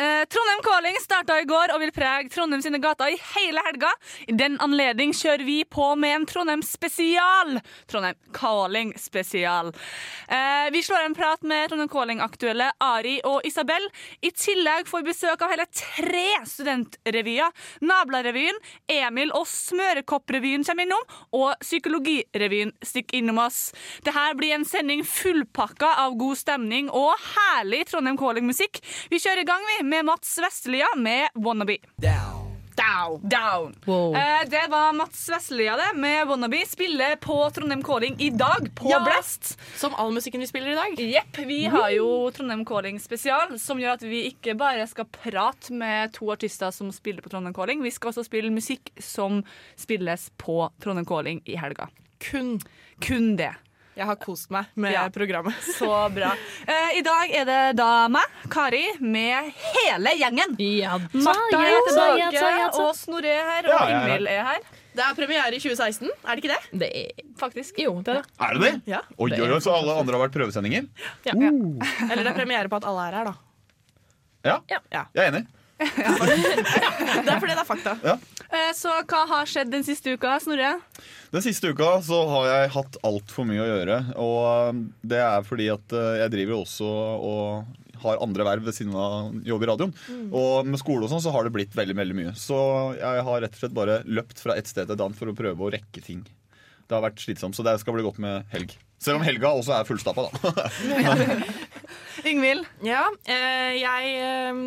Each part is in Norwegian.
Eh, Trondheim Calling starta i går og vil prege Trondheim sine gater i hele helga. I den anledning kjører vi på med en Trondheim spesial. Trondheim Calling spesial. Eh, vi slår en prat med Trondheim Calling-aktuelle Ari og Isabel. I tillegg får vi besøk av hele tre studentrevyer. Nablarevyen, Emil og Smørekopprevyen kommer innom, og Psykologirevyen stikker innom oss. Dette blir en sending fullpakka av god stemning og herlig Trondheim Calling-musikk. Vi kjører i gang, vi, med Mats Vestlia med Wannabe. Down. Down. Eh, det var Mats Vestelia det, med Wannabe. Spiller på Trondheim Calling i dag, på Ja. Blast. Som all musikken vi spiller i dag. Jepp. Vi har jo Trondheim Calling spesial, som gjør at vi ikke bare skal prate med to artister som spiller på Trondheim Calling, vi skal også spille musikk som spilles på Trondheim Calling i helga. Kun. Kun det. Jeg har kost meg med Ja. programmet. Så bra. Uh, I dag er det da meg, Kari, med hele gjengen. Ja, Martha er tilbake, ja, ja, ja. og Snorre er her, og Ja, er. Ingvild er her. Det er premiere i 2016, er det ikke det? Det er Faktisk. Jo, det er det. Er det det? Ja. Oi, oi, oi, så alle andre har vært prøvesendinger? Ja Eller det er premiere på at alle er her, da. Ja, Ja. jeg er enig. Det er fordi det er fakta. Eh, Så hva har skjedd den siste uka, Snorre? Den siste uka så har jeg hatt altfor mye å gjøre. Og um, det er fordi at uh, jeg driver også og har andre verv ved siden av jobb i radioen. Og med skole og sånn så har det blitt veldig veldig mye. Så jeg har rett og slett bare løpt fra et sted til et annet for å prøve å rekke ting. Det har vært slitsomt, så det skal bli godt med helg. Selv om helga også er fullstappa, da. Yngvild? Ja, eh, jeg eh,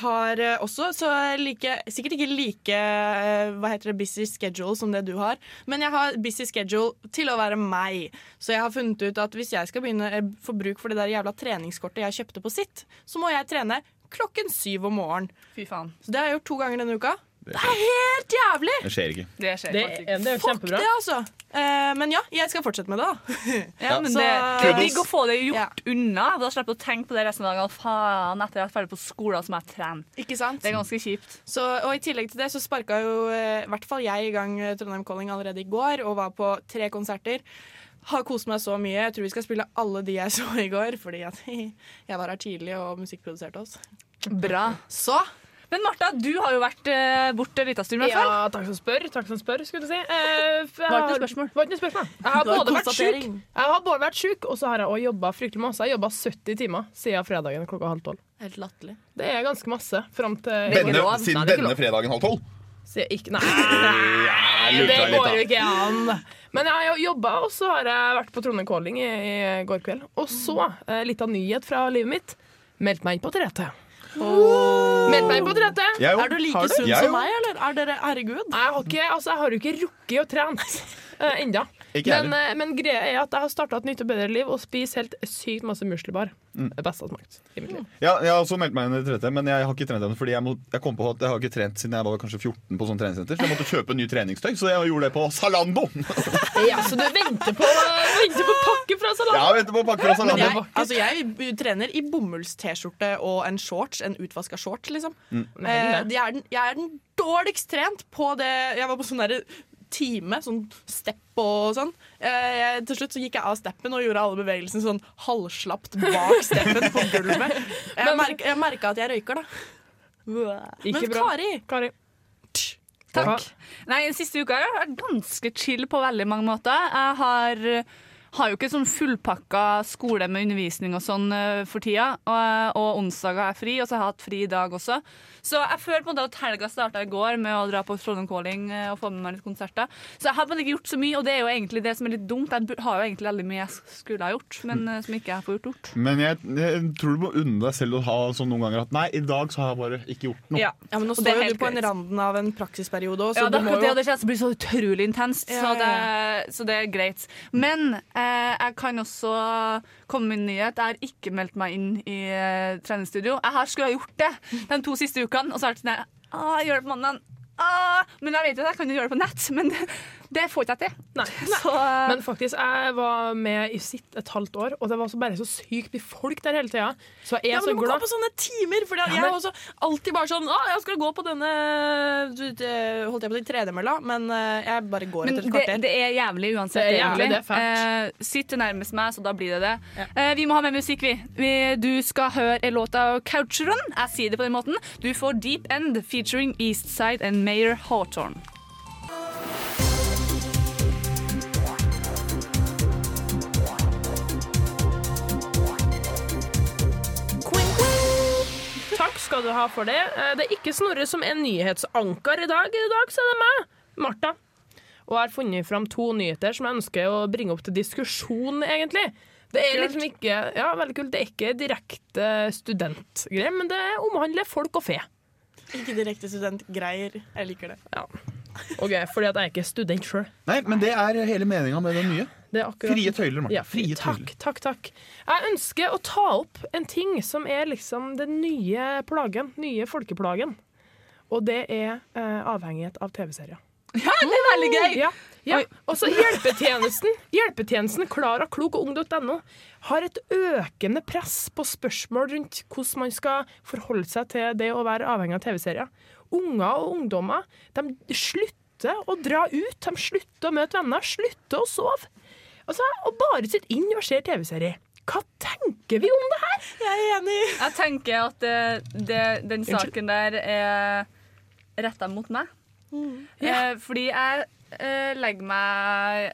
har eh, også så like, sikkert ikke like eh, hva heter det, busy schedule som det du har, men jeg har busy schedule til å være meg. Så jeg har funnet ut at hvis jeg skal begynne eh, få bruk for det der jævla treningskortet jeg kjøpte på sitt, så må jeg trene klokken syv om morgenen. Fy faen. Så det har jeg gjort to ganger denne uka. Det er helt jævlig! Det skjer ikke. Det skjer Det faktisk. det er jo Fuck kjempebra. det, altså. Eh, men ja, jeg skal fortsette med det, da. Ja, men Så- det, det er digg å få det gjort Ja. unna. Da slipper du å tenke på det resten av dagen. Faen, etter jeg er ferdig på skolen, så må jeg trene. Ikke sant? Det er ganske kjipt. Så, og I tillegg til det så sparka jo eh, i hvert fall jeg i gang eh, Trondheim Calling allerede i går og var på tre konserter. Har kost meg så mye. Jeg tror vi skal spille alle de jeg så i går, fordi at jeg var her tidlig og musikkproduserte oss. Bra. Så Men Martha, du har jo vært eh, borte en liten stund. Ja, takk som spør. Takk som spør, skulle du si. Eh, for jeg Var ikke noe har- spørsmål. Var ikke noe spørsmål. Jeg har både vært sjuk, jeg har både vært sjuk, og så har jeg også jobba fryktelig masse. Jeg har jobba 70 timer siden fredagen klokka halv tolv. Helt latterlig. Det er ganske masse. Fram til Denne, lov, siden nei, denne lov. fredagen halv tolv? Ikke, nei, nei det går jo ikke an. Men jeg har jobba, og så har jeg vært på Trondheim Calling i, i går kveld. Og så, eh, litt av nyhet fra livet mitt. Meldt meg inn på Meldt meg inn på trente. Jo. Er du like sunn som meg, eller? Er dere herregud? Nei, Jeg har, ikke, altså, jeg har jo ikke rukket å trene uh, ennå. Ikke Men, eh, men greia er at jeg har starta et nytt og bedre liv og spiser helt sykt masse muslibar. Mm. Det beste jeg har smakt i mitt liv. Ja, jeg har også meldt meg inn i 30, men jeg har ikke trent ennå. Fordi jeg, må, jeg kom på at jeg har ikke trent siden jeg var kanskje 14 på sånn treningssenter. Så jeg måtte kjøpe ny treningstøy, så jeg gjorde det på Salando. Ja, Så du venter på, venter på pakke fra Salando? Ja, jeg venter på pakke fra Men jeg, altså jeg trener i bomulls-T-skjorte og en shorts, en utvaska shorts, liksom. Mm. Eh, jeg, er den, jeg er den dårligst trent på det Jeg var på sånn derre time, sånn stepp og sånn. Eh, til slutt så gikk jeg av steppen og gjorde alle bevegelsene sånn halvslapt bak steppen på gulvet. Jeg, merk, jeg merka at jeg røyker, da. Ikke Men bra. Kari, Kari. Takk. Nei, siste uka har vært ganske chill på veldig mange måter. Jeg har har jo ikke sånn fullpakka skole med undervisning og sånn eh, for tida. Og, og onsdager er fri, og så har jeg hatt fri i dag også. Så jeg føler på en måte at helga starta i går med å dra på Trondheim Calling eh, og få med meg litt konserter. Så jeg har bare ikke gjort så mye, og det er jo egentlig det som er litt dumt. Jeg har jo egentlig veldig mye jeg skulle ha gjort, men eh, som ikke jeg får gjort. gjort. Men jeg, jeg tror du må unne deg selv å ha sånn noen ganger at nei, i dag så har jeg bare ikke gjort noe. Ja. Ja, men nå det står jo du på en randen av en praksisperiode òg, så Ja, det du må det, jo og det blir så utrolig intenst, Ja, så, ja, det, så det er greit. Men eh, jeg kan også komme med en nyhet. Jeg har ikke meldt meg inn i eh, treningsstudio. Jeg har skulle ha gjort det de to siste ukene, og så har jeg vært sånn gjør det på mandag. Ah, men jeg vet jo at jeg kan jo gjøre det på nett, men det, det får ikke jeg til. Nei. Så, eh, Men faktisk, jeg var med i sitt et halvt år, og det var også bare så sykt mye folk der hele tida. Så jeg Ja, er men så du må gå på sånne timer! For Ja, jeg men- er også alltid bare sånn Å, jeg skal gå på denne Holdt jeg på å si tredemølla, men eh, jeg bare går etter et det, kvarter. det er jævlig uansett. Det er jævlig, det er fælt. Eh, sitter nærmest meg, så da blir det det. Eh, vi må ha med musikk, vi. vi. Du skal høre en låt av Coucheron. Jeg sier det på den måten. Du får Deep End featuring Eastside and Mayor Hawthorne. Takk skal du ha for det. Eh, Det er ikke Snorre som er nyhetsanker i dag. I dag så er det meg, Martha. Og jeg har funnet fram to nyheter som jeg ønsker å bringe opp til diskusjon, egentlig. Det er liksom ikke ja, veldig kult. Det er ikke direkte studentgreier, men det omhandler folk og fe. Ikke direkte studentgreier. Jeg liker det. Ja. Ok, Fordi at jeg er ikke student sjøl. Nei, men det er hele meninga med den nye. Det er akkurat Frie tøyler, Martin. Ja, Frie takk, takk, takk. Jeg ønsker å ta opp en ting som er liksom den nye plagen. Nye folkeplagen. Og det er eh, avhengighet av TV-serier. Ja, det er veldig gøy! Ja, ja. Og så hjelpetjenesten. Hjelpetjenesten Klara Klok og ung.no har et økende press på spørsmål rundt hvordan man skal forholde seg til det å være avhengig av TV-serier. Unger og ungdommer de slutter å dra ut, de slutter å møte venner, slutter å sove. Altså, og bare sitter inn og ser TV-serier. Hva tenker vi om det her? Jeg er enig. Jeg tenker at det, det, den saken der er retta mot meg. Eh, fordi jeg eh, legger meg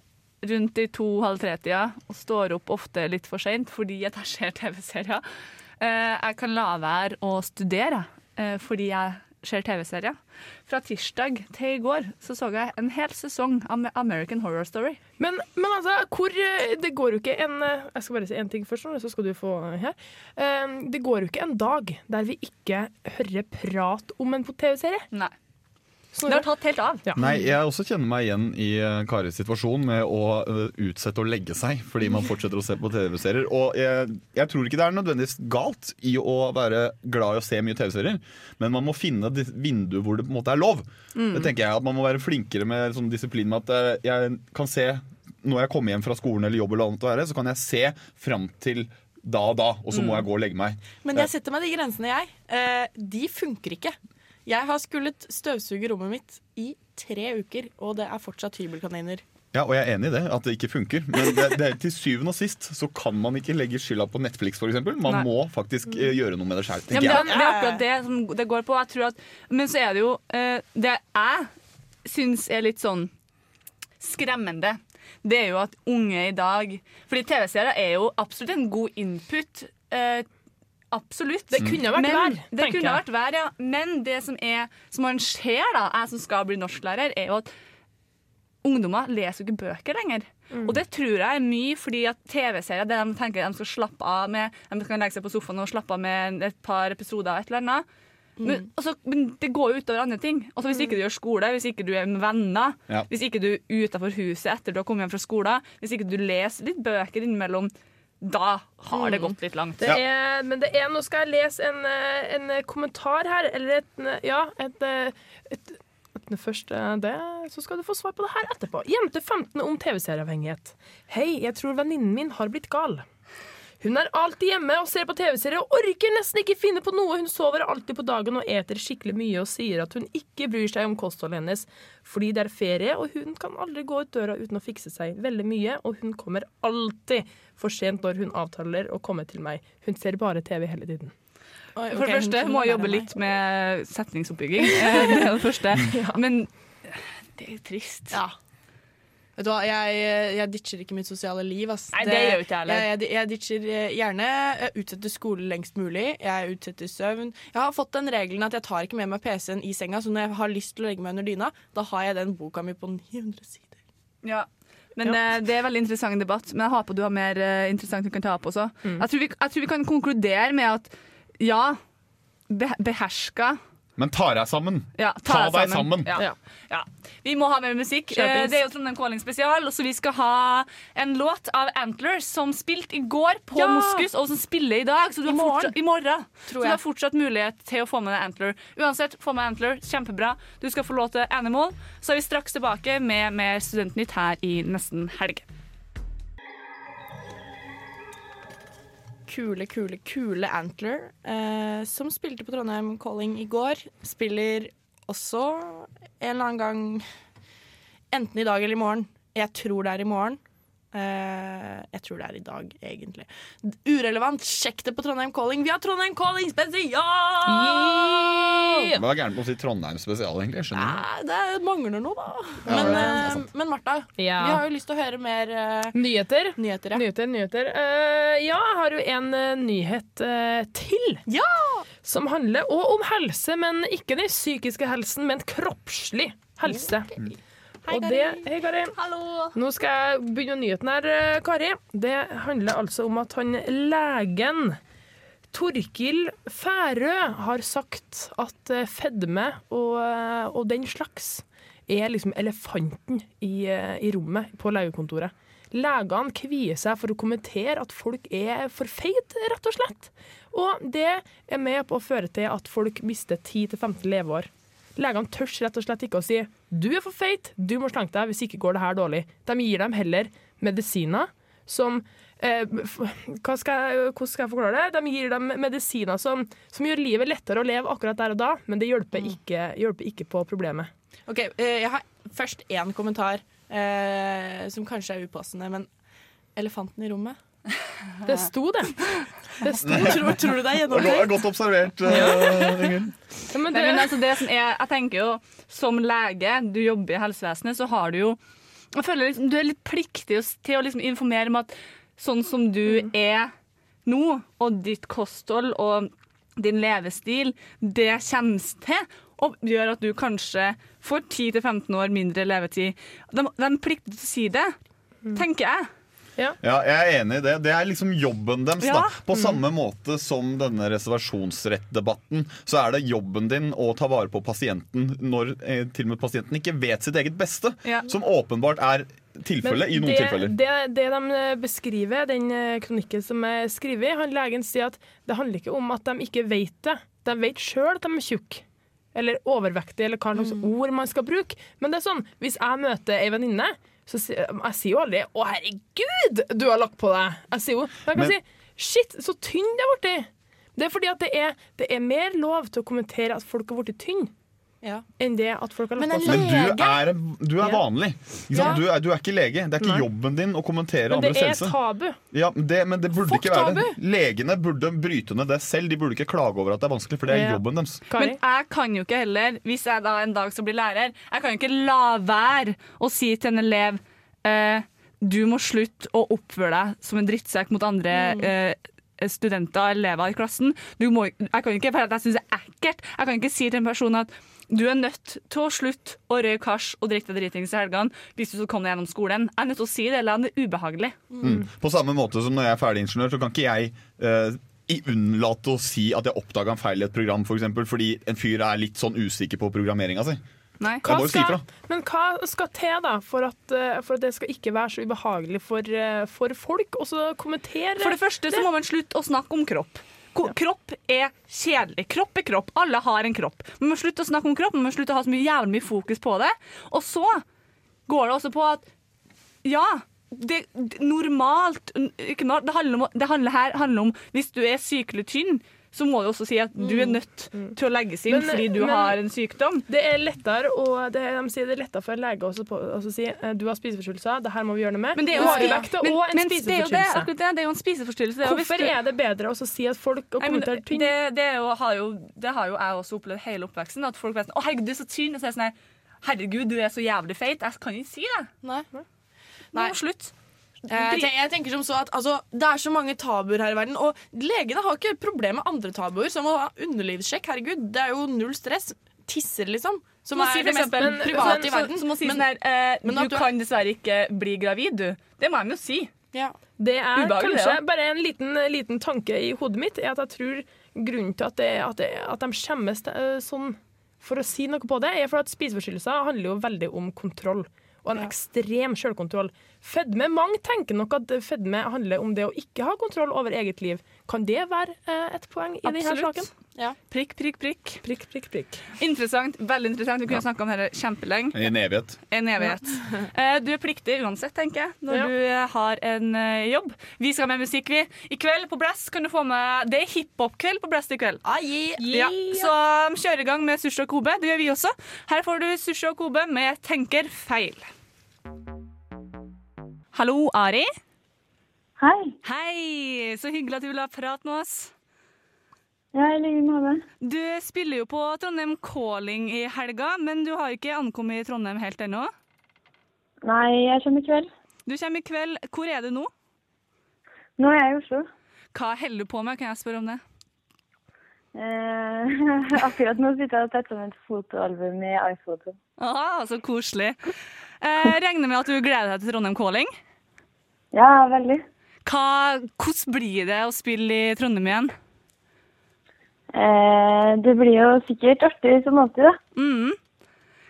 rundt i to-halv tre-tida og står opp ofte litt for seint fordi jeg ser TV-serier. Eh, jeg kan la være å studere eh, fordi jeg ser TV-serier. Fra tirsdag til i går så så jeg en hel sesong av American Horror Story. Men, men altså, hvor eh, Det går jo ikke en eh, Jeg skal bare si én ting først, så skal du få her. Eh, Det går jo ikke en dag der vi ikke hører prat om en TV-serie. Nei. Det har tatt helt av. Ja. Nei, jeg også kjenner meg igjen i eh, Karis situasjon med å eh, utsette å legge seg fordi man fortsetter å se på TV-serier. Og jeg, jeg tror ikke det er nødvendigvis galt i å være glad i å se mye TV-serier, men man må finne et vindu hvor det på en måte er lov. Det tenker jeg at Man må være flinkere med sånn disiplin med at eh, jeg kan se når jeg kommer hjem fra skolen eller jobb, eller annet å være, så kan jeg se fram til da og da, og så må jeg gå og legge meg. Men jeg setter meg de grensene, jeg. Eh, de funker ikke. Jeg har skullet støvsuge rommet mitt i tre uker, og det er fortsatt hybelkaniner. Ja, og jeg er enig i det, at det ikke funker. Men det, det, er- til syvende og sist så kan man ikke legge skylda på Netflix, f.eks. Man Nei. må faktisk eh, gjøre noe med det sjøl, Ja, det, jeg. er- det er akkurat det som det går på. Jeg tror at, men så er det jo eh, Det jeg syns er litt sånn skremmende, det er jo at unge i dag Fordi TV-serier er jo absolutt en god input. eh, absolutt. Det kunne vært Men- vær, Det kunne jeg. vært vær, ja. Men det som, er, som man ser, da, jeg som skal bli norsklærer, er jo at ungdommer leser jo ikke bøker lenger. Og det tror jeg er mye fordi at TV-serier det de tenker de skal slappe av med De kan legge seg på sofaen og slappe av med et par episoder av et eller annet. Men, altså, men det går jo utover andre ting. Altså, hvis ikke du gjør skole, hvis ikke du er med venner, Ja. hvis ikke du er utafor huset etter du har kommet hjem fra skolen, hvis ikke du leser litt bøker innimellom, da har det gått litt langt. Det er, men det er, nå skal jeg lese en, eh, en eh, kommentar her, eller et, ja, et, eh, et, et Først det, så skal du få svar på det her etterpå. Jente 15 om TV-serieavhengighet. Hei, jeg tror venninnen min har blitt gal. Hun er alltid hjemme og ser på TV-serier og orker nesten ikke finne på noe. Hun sover alltid på dagen og eter skikkelig mye og sier at hun ikke bryr seg om kostholdet hennes fordi det er ferie, og hun kan aldri gå ut døra uten å fikse seg veldig mye, og hun kommer alltid for sent når hun avtaler å komme til meg. Hun ser bare TV hele tiden. For det første må jeg jobbe litt med setningsoppbygging. Eh, Det er det første. Men det er jo trist. Ja. Vet du hva, jeg, jeg ditcher ikke mitt sosiale liv. Ass. Nei, det gjør jo ikke heller. Jeg, jeg, jeg ditcher eh, gjerne jeg utsetter skole lengst mulig. Jeg utsetter søvn. Jeg har fått den regelen at jeg tar ikke med meg PC-en i senga, så når jeg har lyst til å legge meg under dyna, da har jeg den boka mi på 900 sider. Ja. Men eh, Det er veldig interessant debatt, men jeg håper du har mer eh, interessant du kan ta opp også. Mm. Jeg, tror vi, jeg tror vi kan konkludere med at ja, beherska Men ta deg sammen. ja, Ta deg sammen. Ja. Ja. Vi må ha mer musikk. Kjøpings. Eh, Det er jo Trondheim Calling spesial, så vi skal ha en låt av Antlers som spilte i går på Ja! Moskus, og som spiller i dag. Så du I har morgen. fortsatt, I morgen. Så du har fortsatt mulighet til å få med deg Antler. Uansett, få med Antler. Kjempebra. Du skal få låt til Animal. Så er vi straks tilbake med mer Studentnytt her i nesten helg. Kule, kule, kule Antler, eh, som spilte på Trondheim Calling i går, spiller også en eller annen gang Enten i dag eller i morgen. Jeg tror det er i morgen. Eh, jeg tror det er i dag, egentlig. Urelevant. Sjekk det på Trondheim Calling. Vi har Trondheim Calling spesial! Hva er gærent med å si Trondheim spesial, egentlig? Skjønner det mangler noe, da. Ja, Men, eh, men Martha, Ja. vi har jo lyst til å høre mer uh, Nyheter. nyheter. Ja. Nyheter, nyheter. Uh, ja, jeg har jo en nyhet til. Ja! Som handler òg om helse, men ikke den psykiske helsen, men kroppslig helse. Hei, Og Kari. det, hei, Kari. Hallo! Nå skal jeg begynne nyheten her, eh, Kari. Det handler altså om at han legen Torkil Færø har sagt at eh, fedme og, eh, og den slags er liksom elefanten i, i rommet på legekontoret. Legene kvier seg for å kommentere at folk er for feite, rett og slett. Og det er med på å føre til at folk mister 10-15 leveår. Legene tør rett og slett ikke å si du er for feit, du må slanke deg, hvis ikke går det her dårlig. De gir dem heller medisiner som eh, skal jeg, Hvordan skal jeg forklare det? De gir dem medisiner som, som gjør livet lettere å leve akkurat der og da, men det hjelper ikke, hjelper ikke på problemet. Ok, eh, Jeg har først én kommentar eh, som kanskje er upassende, men elefanten i rommet? Det sto det. Det sto Tror, tror du det er Det er gjennomtenkt? godt observert, uh, Ingrid. ja, det, altså jeg tenker jo, Som lege, du jobber i helsevesenet, så har du jo jeg føler liksom, Du er litt pliktig til å liksom informere om at sånn som du er nå, og ditt kosthold og din levestil, det kommer til og gjør at du kanskje får 10-15 år mindre levetid. De, de plikter til å si det, tenker jeg. Ja, jeg er enig i det. Det er liksom jobben deres. Ja. Da. På samme måte som denne reservasjonsrettdebatten, så er det jobben din å ta vare på pasienten når eh, til og med pasienten ikke vet sitt eget beste. Ja. Som åpenbart er tilfellet i noen det, tilfeller. Det, det de beskriver, den eh, kronikken som er skrevet, han legen sier at det handler ikke om at de ikke vet det. De vet sjøl at de er tjukke. Eller overvektige, eller hva slags ord man skal bruke. Men det er sånn, hvis jeg møter ei venninne, så sier jeg sier jo aldri 'Å, herregud, du har lagt på deg'. Jeg sier jo jeg kan Men- si 'Shit, så tynn det har blitt'. Det er fordi at det er, det er mer lov til å kommentere at folk har blitt tynne, Ja. enn det at folk har lagt Men på seg. Men du er, du er vanlig. Ikke sant? Du, er, du er ikke lege. Det er ikke Nei. jobben din å kommentere Men det andres er helse. tabu. Ja, men det, men det burde Fuck ikke være det. tabu. Legene burde bryte ned det selv. De burde ikke klage over at det er vanskelig, for det er Ja. jobben deres. Kari? Men jeg kan jo ikke heller, hvis jeg da en dag skal bli lærer, jeg kan jo ikke la være å si til en elev eh, du må slutte å oppføre deg som en drittsekk mot andre eh, studenter elever i klassen. Du må, jeg kan ikke, for at jeg synes det er ekkelt, jeg kan ikke si til en person at du er nødt til å slutte å røyke hasj og drikke deg dritings i helgene hvis du skal komme deg gjennom skolen. Jeg er nødt til å si det, eller det er ubehagelig. Mm. På samme måte som når jeg er ferdigingeniør, så kan ikke jeg uh, unnlate å si at jeg oppdaga en feil i et program, for eksempel, fordi en fyr er litt sånn usikker på programmeringa si. Nei. Hva skal, men hva skal til da for at, eh, for at det skal ikke være så ubehagelig for, eh, for folk å så kommentere? For det første så må man slutte å snakke om kropp. Kropp er kjedelig. Kropp er kropp. Alle har en kropp. Man må slutte å snakke om kropp, man må slutte å ha så mye jævlig mye fokus på det. Og så går det også på at ja, det, normalt normalt, det, handler om, det handler her handler om hvis du er sykelig tynn, så må du også si at du er nødt til å legges inn Men- fordi du har en sykdom. Det er lettere å, det, de sier det er lettere for en lege også på, å si eh, du har spiseforstyrrelser, det her må vi gjøre noe med. Men det er jo, men, og en men det, det, spiseforstyrrelse. det, det er jo en spiseforstyrrelse. det hvis Hvorfor er det bedre å si at folk og Nei, kommentere tynn? det, det, jo, har jo, det har jo jeg også opplevd hele oppveksten. At folk vet sånn 'Å, herregud, du er så tynn.' Og så er jeg sånn 'Herregud, du er så jævlig feit.' Jeg kan ikke si det. Nei. Nå, slutt. Eh, jeg tenker som så at altså, Det er så mange tabuer her i verden, og legene har ikke problem med andre tabuer, som å ha underlivssjekk. Herregud, det er jo null stress. Tisser, liksom. Som er si det mest eksempel, private i verden. Som å si Men- sånn her eh, men Du kan dessverre ikke bli gravid, du. Det må de jo si. ja. Det er Ubehagelig, kanskje ja. bare en liten, liten tanke i hodet mitt, er at jeg tror grunnen til at, det, at, det, at de skjemmes eh, sånn for å si noe på det, er for at spiseforstyrrelser handler jo veldig om kontroll. Og en ekstrem selvkontroll. Fedme, Mange tenker nok at fedme handler om det å ikke ha kontroll over eget liv. Kan det være eh, et poeng i denne Absolutt. saken? Ja. Prikk, prikk, prikk. Prikk, prikk, prikk. Interessant. Veldig interessant. Vi kunne snakka om dette kjempelenge. I en evighet. En evighet. Ja. Du er pliktig uansett, tenker jeg, når Ja. du eh, har en eh, jobb. Vi skal med musikk, vi. I kveld på Blast kan du få med Det er hiphop-kveld på Blast i kveld. Ja, så um, kjør i gang med Sushi og Kobe. Det gjør vi også. Her får du Sushi og Kobe med Tenker feil. Hallo, Ari. Hei. Hei, så hyggelig at du vil ha prat med oss. Ja, i like måte. Du spiller jo på Trondheim Calling i helga, men du har ikke ankommet i Trondheim helt ennå. Nei, jeg kommer i kveld. Du kommer i kveld. Hvor er du nå? Nå er jeg i Oslo. Hva holder du på med, kan jeg spørre om det? Eh, akkurat nå sitter jeg og tetter med et fotoalbum i iPhoto. Ah, så koselig. Eh, regner med at du gleder deg til Trondheim Calling. Ja, veldig. Hva, hvordan blir det å spille i Trondheim igjen? Eh, det blir jo sikkert artig som alltid, da. Mm.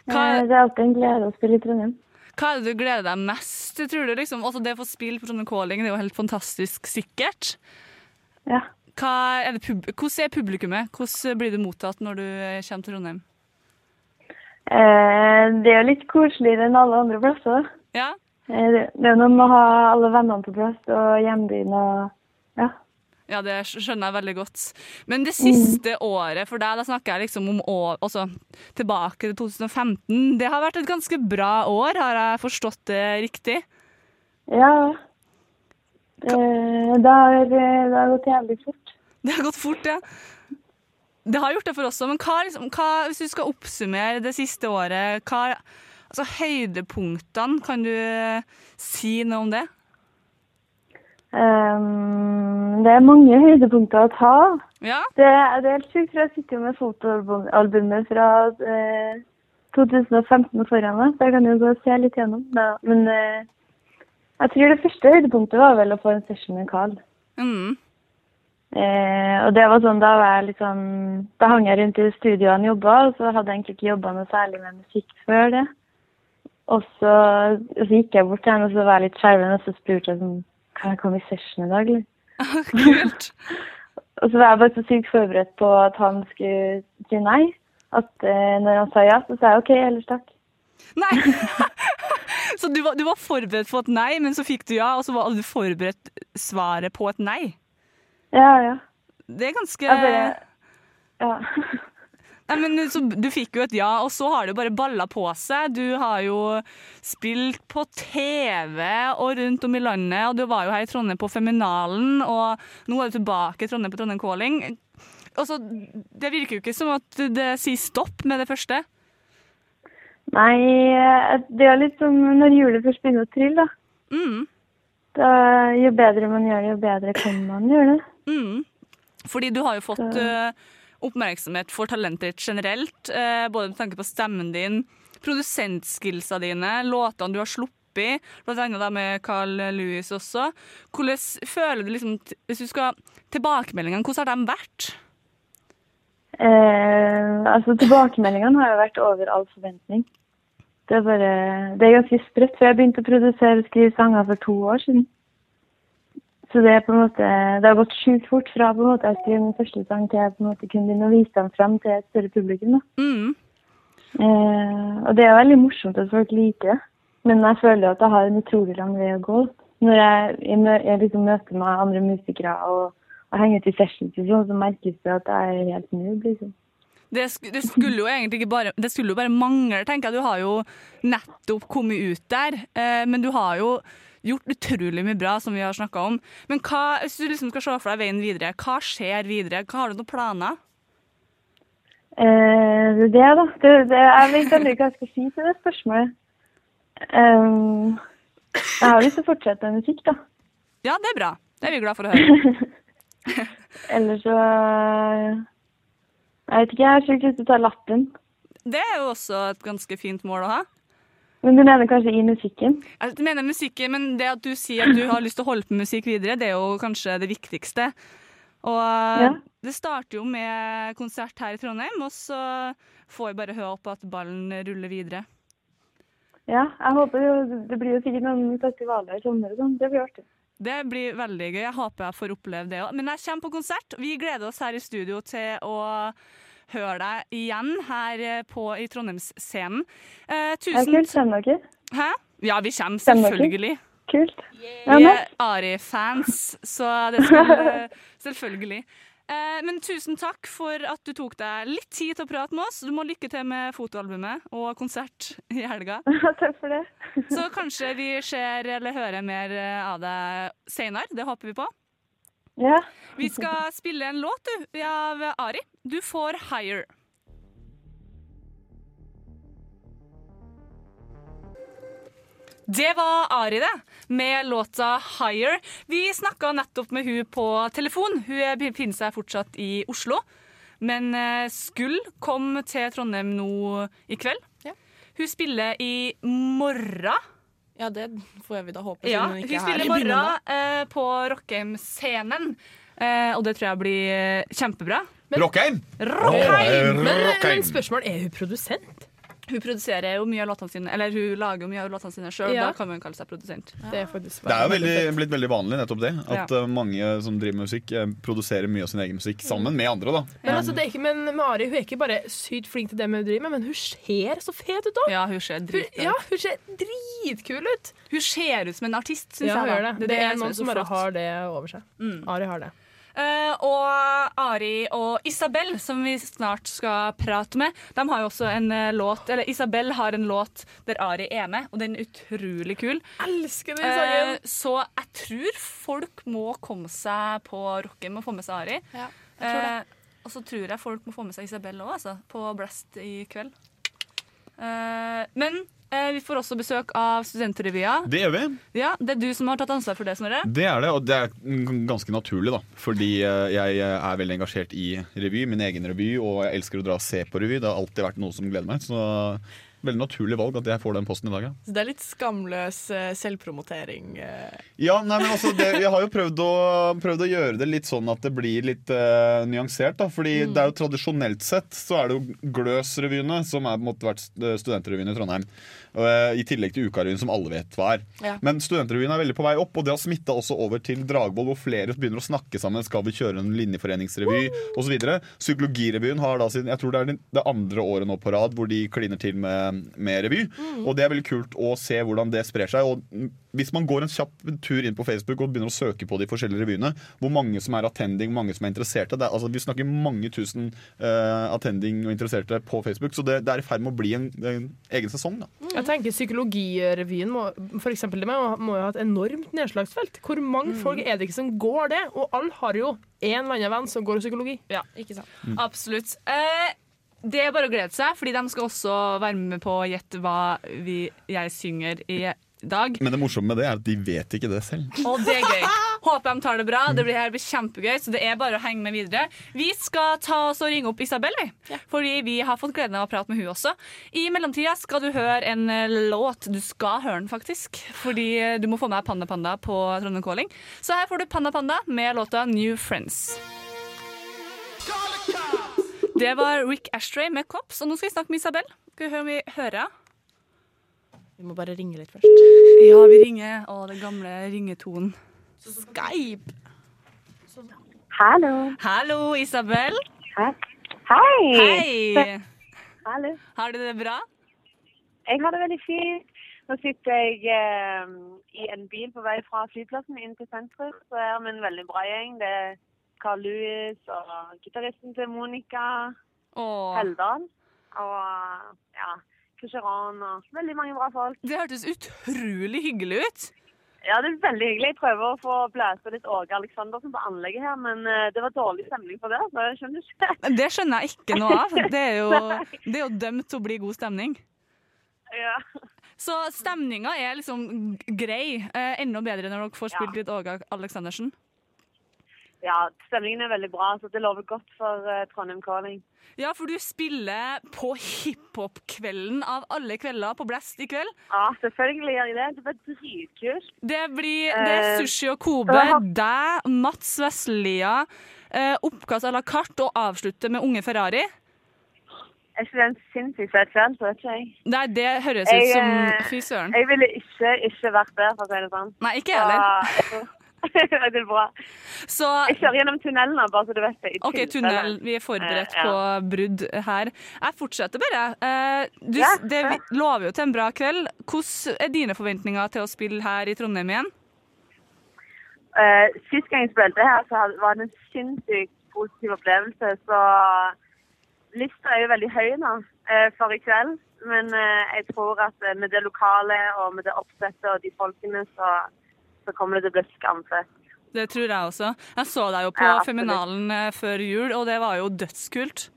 Hva, Eh, det er alltid en glede å spille i Trondheim. hva er det du gleder deg mest til, tror du? Liksom? Altså, det å få spille på Trondheim Calling det er jo helt fantastisk sikkert. Ja. Er det hvordan er publikummet? Hvordan blir du mottatt når du eh, kommer til Trondheim? Eh, det er jo litt koseligere enn alle andre plasser. Ja? Eh, det det er noe med å ha alle vennene på plass og hjembyen og ja. Ja, det skjønner jeg veldig godt. Men det siste året for deg, da snakker jeg liksom om år, også tilbake til 2015. Det har vært et ganske bra år, har jeg forstått det riktig? Ja. Det, det, har, det har gått jævlig fort. Det har gått fort, ja. Det har gjort det for oss òg, men hva, liksom, hva, hvis du skal oppsummere det siste året, hva Altså høydepunktene, kan du eh, si noe om det? Ehm, det er mange høydepunkter å ta. Ja? Det, det er helt sjukt, for jeg sitter jo med fotoalbumet fra eh, 2015 foran meg, så jeg kan jo gå og se litt gjennom. Da. Men eh, jeg tror det første høydepunktet var vel å få en session med Carl. Mm. Eh, og det var sånn, da var jeg litt sånn Da hang jeg rundt i studioet han jobba, og så hadde jeg egentlig ikke jobba noe særlig med musikk før det. Og så, og så gikk jeg bort til henne, og så var jeg litt skjelven, og så spurte jeg sånn Kan jeg komme i session i dag, eller? Kult. Og så var jeg bare så sykt forberedt på at han skulle si nei. At eh, når han sa ja, så sa jeg OK, ellers takk. Nei! så du var, du var forberedt på et nei, men så fikk du ja, og så var du forberedt svaret på et nei? Ja, ja. Det er ganske Ja. bare Ja. Nei, men så, Du fikk jo et ja, og så har det bare balla på seg. Du har jo spilt på TV og rundt om i landet, og du var jo her i Trondheim på Feminalen, og nå er du tilbake i Trondheim på Trondheim Calling. Altså, det virker jo ikke som at det sier stopp med det første. Nei, det er litt som når hjulet først begynner å trille, da. Mm, da. Jo bedre man gjør det, jo bedre kan man gjøre det. mm. Fordi du har jo fått eh, oppmerksomhet for talentet ditt generelt, eh, både med tanke på stemmen din, produsentskillsa dine, låtene du har sluppet, blant annet da med Carl Lewis også. Hvordan føler du liksom, hvis du skal tilbakemeldingene, hvordan har de vært? Eh, altså, tilbakemeldingene har jo vært over all forventning. Det er bare Det er ganske sprøtt, for jeg begynte å produsere og skrive sanger for to år siden. Så det er på en måte Det har gått sjukt fort fra på en måte jeg skrev min første sang til jeg på en måte kunne begynne å vise dem fram til et større publikum. da. Mm. Eh, og det er veldig morsomt at folk liker det. Men jeg føler at jeg har en utrolig lang vei å gå. Når jeg, jeg, jeg liksom møter meg andre musikere og, og henger ut i sessions, sånn, så merkes det at jeg er helt noob. Liksom. Det, det skulle jo egentlig ikke bare Det skulle jo bare mangle, tenker jeg. Du har jo nettopp kommet ut der, eh, men du har jo gjort utrolig mye bra, som vi har snakka om. Men hva, hvis du liksom skal se for deg veien videre, hva skjer videre? Har du noen planer? Eh, det det, da. Det, det, jeg vet aldri hva jeg skal si til det spørsmålet. Um, Jeg har lyst til å fortsette med musikk, da. Ja, det er bra. Det er vi glad for å høre. Ellers så Jeg vet ikke, jeg har sjukt lyst til å ta lappen. Det er jo også et ganske fint mål å ha. Men du mener kanskje i musikken? Jeg mener musikken, men det at du sier at du har lyst til å holde på med musikk videre, det er jo kanskje det viktigste. Og Ja. det starter jo med konsert her i Trondheim, og så får vi bare håpe at ballen ruller videre. Ja, jeg håper jo Det blir jo sikkert noen festivaler i sommer og sånn. Det blir artig. Det blir veldig gøy. Jeg håper jeg får oppleve det òg. Men jeg kommer på konsert. Vi gleder oss her i studio til å høre deg igjen her eh, på, i Trondheimsscenen. Eh, Ja, tusen kult. Kommer dere? Hæ? Ja, vi kommer selvfølgelig. Kult. Vi er Ari-fans, så det skal Selvfølgelig. Eh, men tusen takk for at du tok deg litt tid til å prate med oss. Du må lykke til med fotoalbumet og konsert i helga. Takk for det. Så kanskje vi ser eller hører mer eh, av deg senere. Det håper vi på. Ja. Vi skal spille en låt du, av Ari. Du får 'Higher'. Det var Ari, det, med låta 'Higher'. Vi snakka nettopp med hun på telefon. Hun er- befinner seg fortsatt i Oslo, men Skull skulle komme til Trondheim nå i kveld. Hun spiller i morgen. Ja, det får vi da håpe. Ja, hun er spiller i morgen eh, på Rockheim-scenen. Eh, og det tror jeg blir eh, kjempebra. Rockheim! Rockheim! Men, men spørsmål, er hun produsent? Hun produserer jo mye av låtene sine Eller hun lager jo mye av låtene sine sjøl. Ja. Da kan hun kalle seg produsent. Det er Det er jo veldig, blitt veldig vanlig nettopp det. At Ja. eh, mange som driver med musikk, produserer mye av sin egen musikk sammen med andre. da Men altså, det er ikke, men Mari hun er ikke bare sykt flink til det med å drive med, men hun ser så fet ut òg! Ja, hun ser dritkul ja, hun ser dritkul ut! Hun ser ut som en artist, syns Ja, jeg. Det. det. Det, er noen som bare har det over seg. Ari har det. Eh, og Ari og Isabel, som vi snart skal prate med, de har jo også en eh, låt Eller Isabel har en låt der Ari er med, og den er utrolig kul. Elsker den Eh, sangen! så jeg tror folk må komme seg på rocken og få med seg Ari. Ja, jeg tror det. Eh, og så tror jeg folk må få med seg Isabel òg, altså, på Blast i kveld. Eh, men eh, vi får også besøk av Studentrevya. Det gjør vi. Ja, det er du som har tatt ansvar for det, Snorre. Det er det, og det er ganske naturlig, da. Fordi eh, jeg er veldig engasjert i revy, min egen revy, og jeg elsker å dra og se på revy. Det har alltid vært noe som gleder meg. Så veldig naturlig valg at jeg får den posten i dag, ja. Så det er litt skamløs eh, selvpromotering. eh. Ja, nei, men altså, det, Jeg har jo prøvd å, prøvd å gjøre det litt sånn at det blir litt uh, nyansert. da, fordi det er jo Tradisjonelt sett så er det jo Gløs-revyene som er på en måte vært st- studentrevyen i Trondheim. Eh, I tillegg til Ukarevyen, som alle vet hva er. Ja. Men Studentrevyen er veldig på vei opp, og det har smitta også over til Dragvoll, hvor flere begynner å snakke sammen. Skal vi kjøre en linjeforeningsrevy osv.? Psykologirevyen har da sin Jeg tror det er det- det andre året nå på rad hvor de kliner til med, med revy. Og det er veldig kult å se hvordan det sprer seg. Og mm, hvis man går en kjapp tur inn på Facebook og begynner å søke på de forskjellige revyene, hvor mange som er attending, hvor mange som er interesserte det er, altså, Vi snakker mange tusen uh, attending og interesserte på Facebook, så det, det er i ferd med å bli en, en egen sesong. da Jeg tenker Psykologirevyen må, for eksempel, det må, må jo ha et enormt nedslagsfelt. Hvor mange folk er det ikke som går det? Og alle har jo en eller annen venn som går psykologi. Ja, ikke sant. Absolutt. Eh, det er bare å glede seg, fordi de skal også være med på å gjette hva vi, jeg synger i dag. Men det morsomme med det er at de vet ikke det selv. Og det er gøy. Håper de tar det bra. Det blir, her blir kjempegøy, så det er bare å henge med videre. Vi skal ta oss og ringe opp Isabel, vi. Fordi vi har fått gleden av å prate med hun også. I mellomtida skal du høre en låt. Du skal høre den, faktisk. Fordi du må få med Panda Panda på Trondheim Calling. Så her får du Panda Panda med låta New Friends. Det var Rick Ashtray med Cops, og nå skal vi snakke med Isabel. Skal vi høre om vi hører? Vi må bare ringe litt først. Ja, vi ringer. Å, den gamle ringetonen. Skype! Hallo. Hallo, Isabel. Hei. Hei! Hallo. Har du det bra? Jeg har det veldig fint. Nå sitter jeg eh, i en bil på vei fra flyplassen inn til sentrum. Så er vi en veldig bra gjeng. Det er Carl Louis og gitaristen til Monica Åh, Heldal. Og ja, Kusheran og veldig mange bra folk. det hørtes utrolig hyggelig ut. Ja, det er veldig hyggelig. Jeg prøver å få blæse litt Åge Aleksandersen på anlegget her, men eh, det var dårlig stemning på det. Så jeg skjønner ikke. Det skjønner jeg ikke noe av. Det er jo, det er jo dømt til å bli god stemning. ja. Så stemninga er liksom grei. Eh, enda bedre når dere får spilt litt Åge Aleksandersen. Ja, stemningen er veldig bra, så det lover godt for uh, Trondheim Calling. Ja, for du spiller på hiphop-kvelden av alle kvelder på Blast i kveld. Ja, selvfølgelig gjør jeg det. Det blir dritkult. Det blir det er Eh, Sushi og Kobe, uh, har- deg, Mats Vestlia, uh, oppkast à la carte og avslutte med Unge Ferrari. Er ikke det en sinnssykt fet kveld, så vet ikke jeg. Nei, det høres ut som eh, Fy søren. Jeg ville ikke, ikke vært der, for å si det sånn. Nei, ikke jeg heller. det er bra. Så Jeg kjører gjennom tunnelen nå, bare så du vet det. OK, tunnel. Vi er forberedt Eh, på brudd her. Jeg fortsetter bare. Eh, du, det lover jo til en bra kveld. Hvordan er dine forventninger til å spille her i Trondheim igjen? Eh, sist gang jeg spilte her, så var det en sinnssykt positiv opplevelse. Så lista er jo veldig høy nå for i kveld. Men jeg tror at med det lokale og med det oppsettet og de folkene, så, så kommer det til å bli skamfett. Det tror jeg også. Jeg så deg jo på Ja. Feminalen eh, før jul, og det var jo dødskult.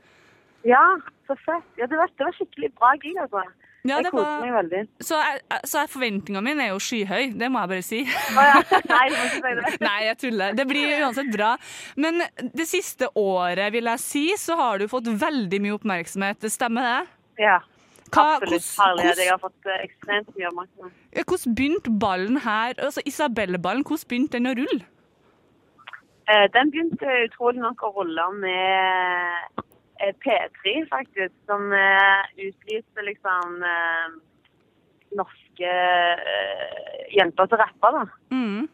Ja, så fett. Ja, det var, det var skikkelig bra gig, altså. Ja, jeg det var- meg veldig. Så, så forventninga mi er jo skyhøy, det må jeg bare si. Oh, ja. Nei, du må ikke si det. Nei, jeg tuller. Det blir uansett bra. Men det siste året, vil jeg si, så har du fått veldig mye oppmerksomhet. Stemmer det? Ja, Hva- absolutt. herlig, Herlighet. Jeg har fått eh, ekstremt mye oppmerksomhet. Hvordan begynte ballen her, altså Isabelle-ballen, hvordan begynte den å rulle? Eh, Den begynte utrolig nok å rulle med eh, P3, faktisk, som utlyste liksom eh, norske jenter til rapper, da. Mm.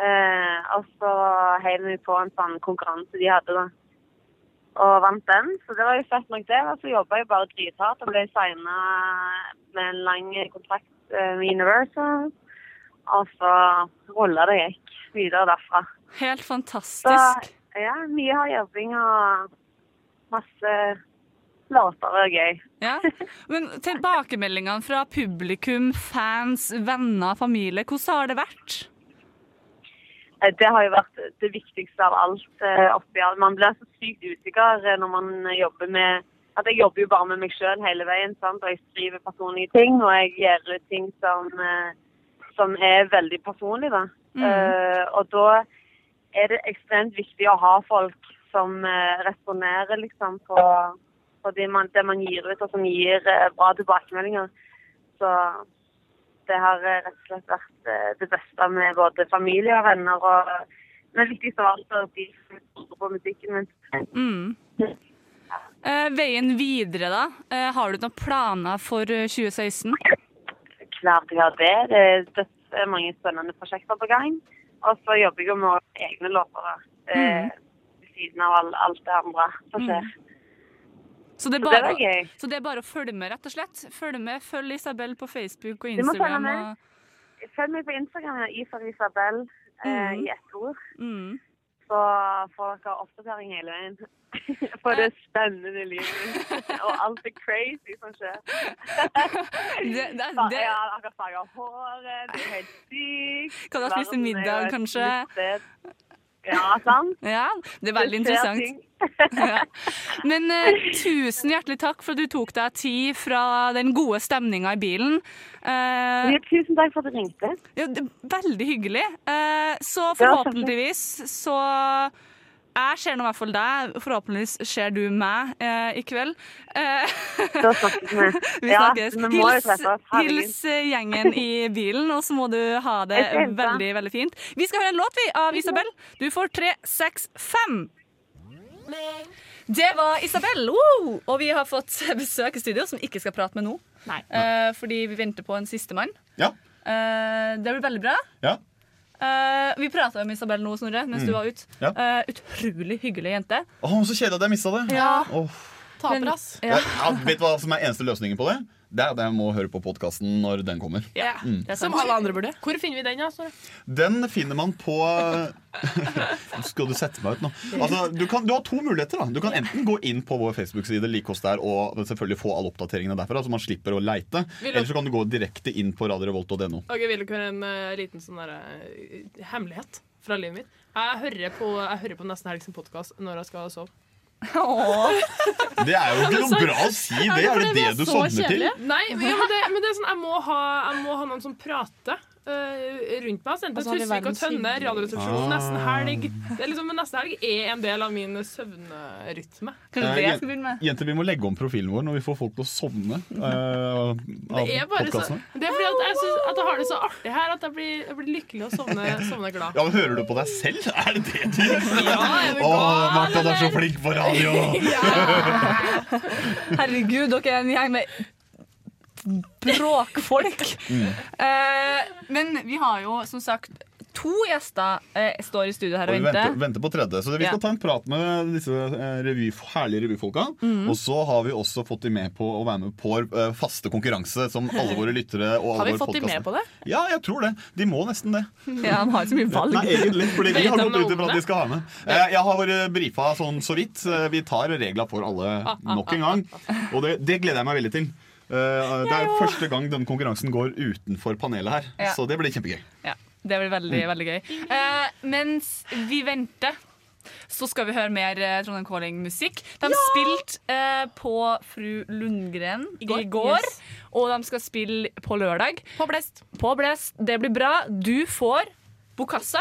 Eh, og så heiv vi på en sånn konkurranse de hadde, da. Og vant den, så det var jo fett nok det. Og så jobba jeg bare drithardt og ble signa med en lang kontrakt eh, med Universal. Og så rulla det gikk videre derfra. Helt Så fantastisk. ja, mye hard jobbing og masse låter og gøy. Ja. Men tilbakemeldingene fra publikum, fans, venner, familie, hvordan har det vært? Eh, Det har jo vært det viktigste av alt eh, oppi alt. Man blir så sykt usikker eh, når man jobber med at Jeg jobber jo bare med meg sjøl hele veien. Sant? Og jeg skriver personlige ting, og jeg gjør ut ting som, som er veldig personlig. Da. Mm. Uh, og da er det ekstremt viktig å ha folk som responderer liksom, på, på det, man, det man gir ut, og som gir bra tilbakemeldinger. Så det har eh, rett og slett vært eh, det beste med både familie og venner. og Men viktigst av alt er de hører på musikken min. Mm. Eh, veien videre, da? Har du noen planer for eh, 2016? Klart jeg har det. Det er dødsmange spennende prosjekter på gang. Og så jobber jeg med egne låter eh, ved siden av alt det andre som skjer. Så det, er Så det bare, var gøy. så det er bare å følge med, rett og slett? Følg med, Følg Isabel på Facebook og Instagram. Og, Følg meg på Instagram, og Ifar Isabel, eh, Mhm. i ett ord. mm. Så får dere oppdatering hele veien. For det spennende livet og alt det crazy som skjer. Det, det, det, har akkurat farga håret, det er helt sykt. Kan du ha jo middag, kanskje? Ja, sant? ja, det er veldig interessant. ja. Men uh, tusen hjertelig takk for at du tok deg tid fra den gode stemninga i bilen. Uh, Ja, tusen takk for at du ringte. ja, det er veldig hyggelig. Uh, så forhåpentligvis så Jeg ser nå i hvert fall deg. Forhåpentligvis ser du meg eh, i kveld. Eh, vi. vi Ja, snakkes. vi Hils, hils gjengen i bilen, og så må du ha det veldig veldig fint. Vi skal høre en låt vi av Isabel. Du får tre, seks, fem. Det var Isabel, Woo! og vi har fått besøk i studio som ikke skal prate med nå. Eh, fordi vi venter på en sistemann. Ja. Eh, det blir veldig bra. Ja. Eh, vi prata med Isabel nå, Snorre, mens Mm. du var ute. Ja. Uh, utrolig hyggelig jente. Åh, så kjedelig at jeg mista det. Ja. Oh. Taper, ass. Ja. Ja, vet du hva som er eneste løsningen på det? Det er det jeg må høre på podkasten når den kommer. Ja, Mm. Som alle andre burde. Hvor finner vi den? da? Snorre? Den finner man på Nå Skal du sette meg ut nå? Altså, du, kan, du har to muligheter. da Du kan enten gå inn på vår Facebook-side like oss der og selvfølgelig få alle oppdateringene derfra, så man slipper å leite. Du- Eller så kan du gå direkte inn på radiorevolt.no. Okay, Vil dere høre en uh, liten sånn der, uh, hemmelighet fra livet mitt? Jeg hører på, jeg hører på Nesten Helg sin podkast når jeg skal sove. Det er jo ikke noe bra å si det. Er det det du sovner til? Nei, ja, men, det, men det er sånn, jeg må ha, jeg må ha noen som prater rundt meg. Sendte Altså, Tusvik og Tønne. Radioresepsjonen, Ah. nesten helg. Det er liksom, neste helg er en del av min søvnrytme. Eh, jen- Jenter, vi må legge om profilen vår når vi får folk til å sovne uh, av så, det er fordi at jeg, synes, at jeg har det så artig her at jeg blir, jeg blir lykkelig og sovner, sovne glad. Ja, men Hører du på deg selv? Er det det du gjør? Ja, Å, Martha, du er så flink på radio! Herregud, dere er en gjeng med bråkfolk. Mm. Uh, men vi har jo som sagt to gjester uh, står i studio her Og og venter, venter. venter på tredje. Så vi skal Ja. ta en prat med disse eh, revy, herlige revyfolka. Mm. Og så har vi også fått de med på å være med på eh, faste konkurranse, som alle våre lyttere og alle Har vi fått de med på det? Ja, jeg tror det. De må nesten det. Ja, de har ikke så mye valg. Nei, egentlig, fordi vi har gått ut ifra at de skal ha med. Uh, Jeg har vært brifa sånn så vidt. Vi tar regler for alle nok en gang. Og det, det gleder jeg meg veldig til. Eh, Det er første gang denne konkurransen går utenfor panelet her, Ja. så det blir kjempegøy. Ja, det blir veldig, veldig gøy. Uh, mens vi venter, så skal vi høre mer eh, Trondheim Calling-musikk. De spilte uh, på Fru Lundgren i går, går. Yes. og de skal spille på lørdag. På Blest. På Blest. Det blir bra. Du får Bokassa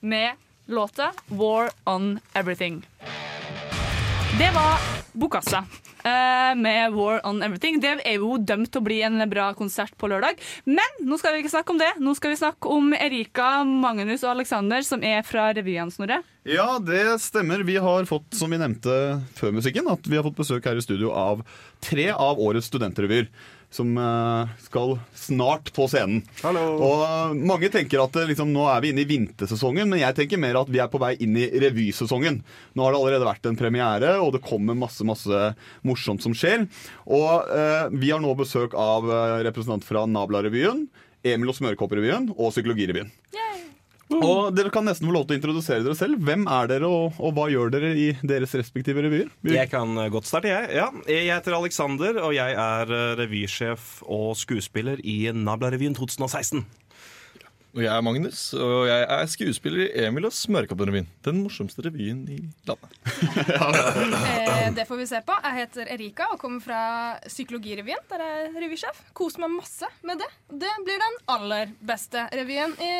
med låta 'War On Everything'. Det var Bokassa eh, med War On Everything. Det er jo dømt til å bli en bra konsert på lørdag. Men nå skal vi ikke snakke om det. Nå skal vi snakke om Erika, Magnus og Alexander, som er fra revyen, Snorre. Ja, det stemmer. Vi har fått, som vi nevnte før musikken, at vi har fått besøk her i studio av tre av årets studentrevyer. Som eh, skal snart på scenen. Hallo. Og eh, Mange tenker at eh, liksom, nå er vi inne i vintersesongen, men jeg tenker mer at vi er på vei inn i revysesongen. Nå har det allerede vært en premiere, og det kommer masse masse morsomt som skjer. Og eh, Vi har nå besøk av representanter representant fra Nabla-revyen, Emil og Smørkopprevyen og Psykologirevyen. Og Dere kan nesten få lov til å introdusere dere selv. Hvem er dere, og, og hva gjør dere i deres respektive revyer? Jeg kan eh, godt starte, jeg. Ja, jeg heter Alexander, og jeg er eh, revysjef og skuespiller i Nabla-revyen 2016. Og jeg er Magnus, og jeg er skuespiller i Emil og Smørkopprevyen. Den morsomste revyen i landet. Eh, det får vi se på. Jeg heter Erika og kommer fra Psykologirevyen, der jeg er revysjef. Koser meg masse med det. Det blir den aller beste revyen i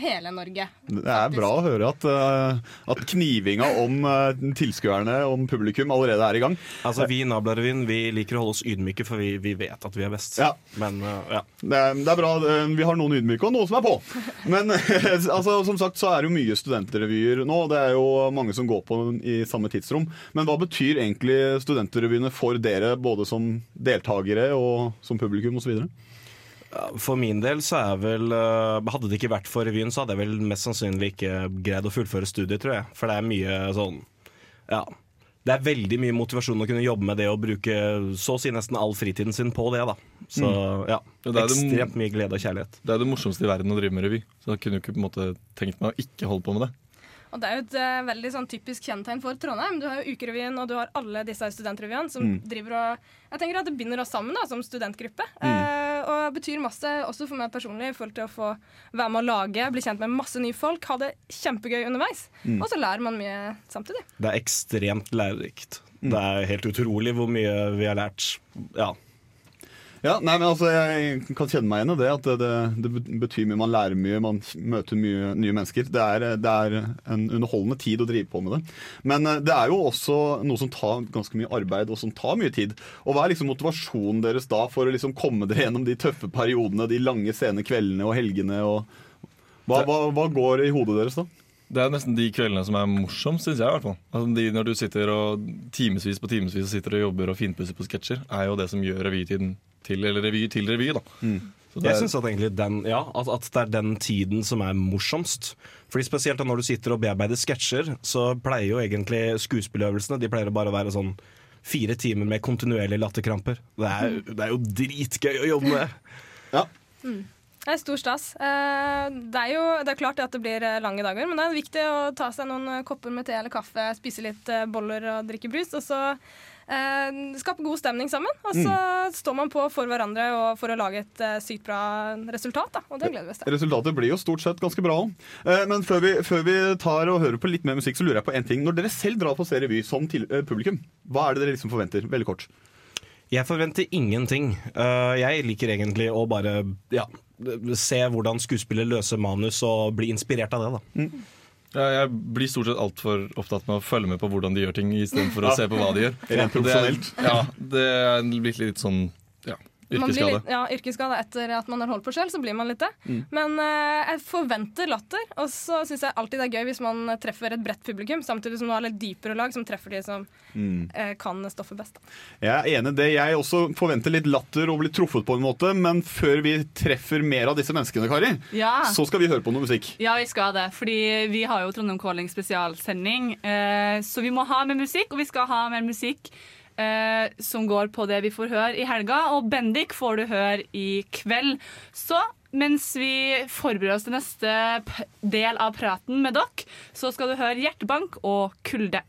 hele Norge. Det er bra å høre at, eh, at knivinga om uh, tilskuerne, om publikum, allerede er i gang. Altså, Vi i Nabla-revyen vi liker å holde oss ydmyke, for vi, vi vet at vi er best. Ja. Men eh, ja. Det er, det er bra. eh, Vi har noen ydmyke og noen som er på. Men altså, som sagt så er det jo mye studentrevyer nå. Det er jo mange som går på i samme tidsrom. Men hva betyr egentlig studentrevyene for dere, både som deltakere og som publikum osv.? For min del så er vel eh, Hadde det ikke vært for revyen, så hadde jeg vel mest sannsynlig ikke greid å fullføre studiet, tror jeg. For det er mye sånn Ja. Det er veldig mye motivasjon å kunne jobbe med det og bruke så å si nesten all fritiden sin på det. da Så Mm. ja, Ja, det det- ekstremt mye glede og kjærlighet. Det er det morsomste i verden å drive med revy. Så da kunne du ikke på en måte tenkt meg å ikke holde på med det. Og det er jo et eh, veldig sånn typisk kjennetegn for Trondheim. Du har jo Ukerevyen, og du har alle disse studentrevyene som Mm. driver og Jeg tenker at det binder oss sammen da, som studentgruppe. Mm. Eh, og betyr masse også for meg personlig i forhold til å få være med å lage, bli kjent med masse nye folk, ha det kjempegøy underveis. Mm. Og så lærer man mye samtidig. Det er ekstremt lærerikt. Mm. Det er helt utrolig hvor mye vi har lært. Ja. Ja, nei, men altså, Jeg kan kjenne meg igjen i det. At det, det, betyr mye. Man lærer mye, man møter mye nye mennesker. Det er, det er en underholdende tid å drive på med det. Men eh, det er jo også noe som tar ganske mye arbeid, og som tar mye tid. Og Hva er liksom motivasjonen deres da for å liksom komme dere gjennom de tøffe periodene, de lange, sene kveldene og helgene? og hva, hva, hva går i hodet deres da? Det er nesten de kveldene som er morsomst, syns jeg. i hvert fall. Altså, de, når du sitter og timevis på timevis og sitter og jobber og finpusser på sketsjer, er jo det som gjør revytiden til eller revy til revy. da. Så det Jeg syns synes at, egentlig den, ja, at, at det er den tiden som er morsomst. Fordi Spesielt da når du sitter og bearbeider sketsjer, så pleier jo egentlig skuespilløvelsene De pleier å bare være sånn fire timer med kontinuerlige latterkramper. Det er, det er jo dritgøy å jobbe med. Mm. Det er stor stas. Eh, det er jo det er klart at det blir eh, lange dager, men det er viktig å ta seg noen eh, kopper med te eller kaffe, spise litt boller og drikke brus. Og så eh, skape god stemning sammen. Og så står man på for hverandre og for å lage et eh, sykt bra resultat. Da. Og det gleder vi oss til. Resultatet blir jo stort sett ganske bra òg. Men før vi, før vi tar og hører på litt mer musikk, så lurer jeg på en ting. Når dere selv drar på se revy som til, eh, publikum, hva er det dere liksom forventer? Veldig kort. Jeg forventer ingenting. Uh, jeg liker egentlig å bare ja, se hvordan skuespillere løser manus og bli inspirert av det. da. Ja, jeg blir stort sett altfor opptatt med å følge med på hvordan de gjør ting, istedenfor å se på hva de gjør. Rent profesjonelt. Ja, det blitt litt sånn ja, blir yrkesskade. litt, ja, yrkesskade etter at man har holdt på selv, så blir man litt det. Mm. Men eh, jeg forventer latter, og så syns jeg alltid det er gøy hvis man treffer et bredt publikum, samtidig som du har litt dypere lag som treffer de som Mm. eh, kan stoffet best. Da. Jeg er enig i det. Jeg også forventer litt latter og blir truffet på en måte, men før vi treffer mer av disse menneskene, Kari, Ja. så skal vi høre på noe musikk. Ja, vi skal det. Fordi vi har jo Trondheim Calling spesialsending. Eh, så vi må ha mer musikk, og vi skal ha mer musikk eh, som går på det vi får høre i helga. Og Bendik får du høre i kveld. Så mens vi forbereder oss til neste del av praten med dere, så skal du høre Hjertebank og Kulde.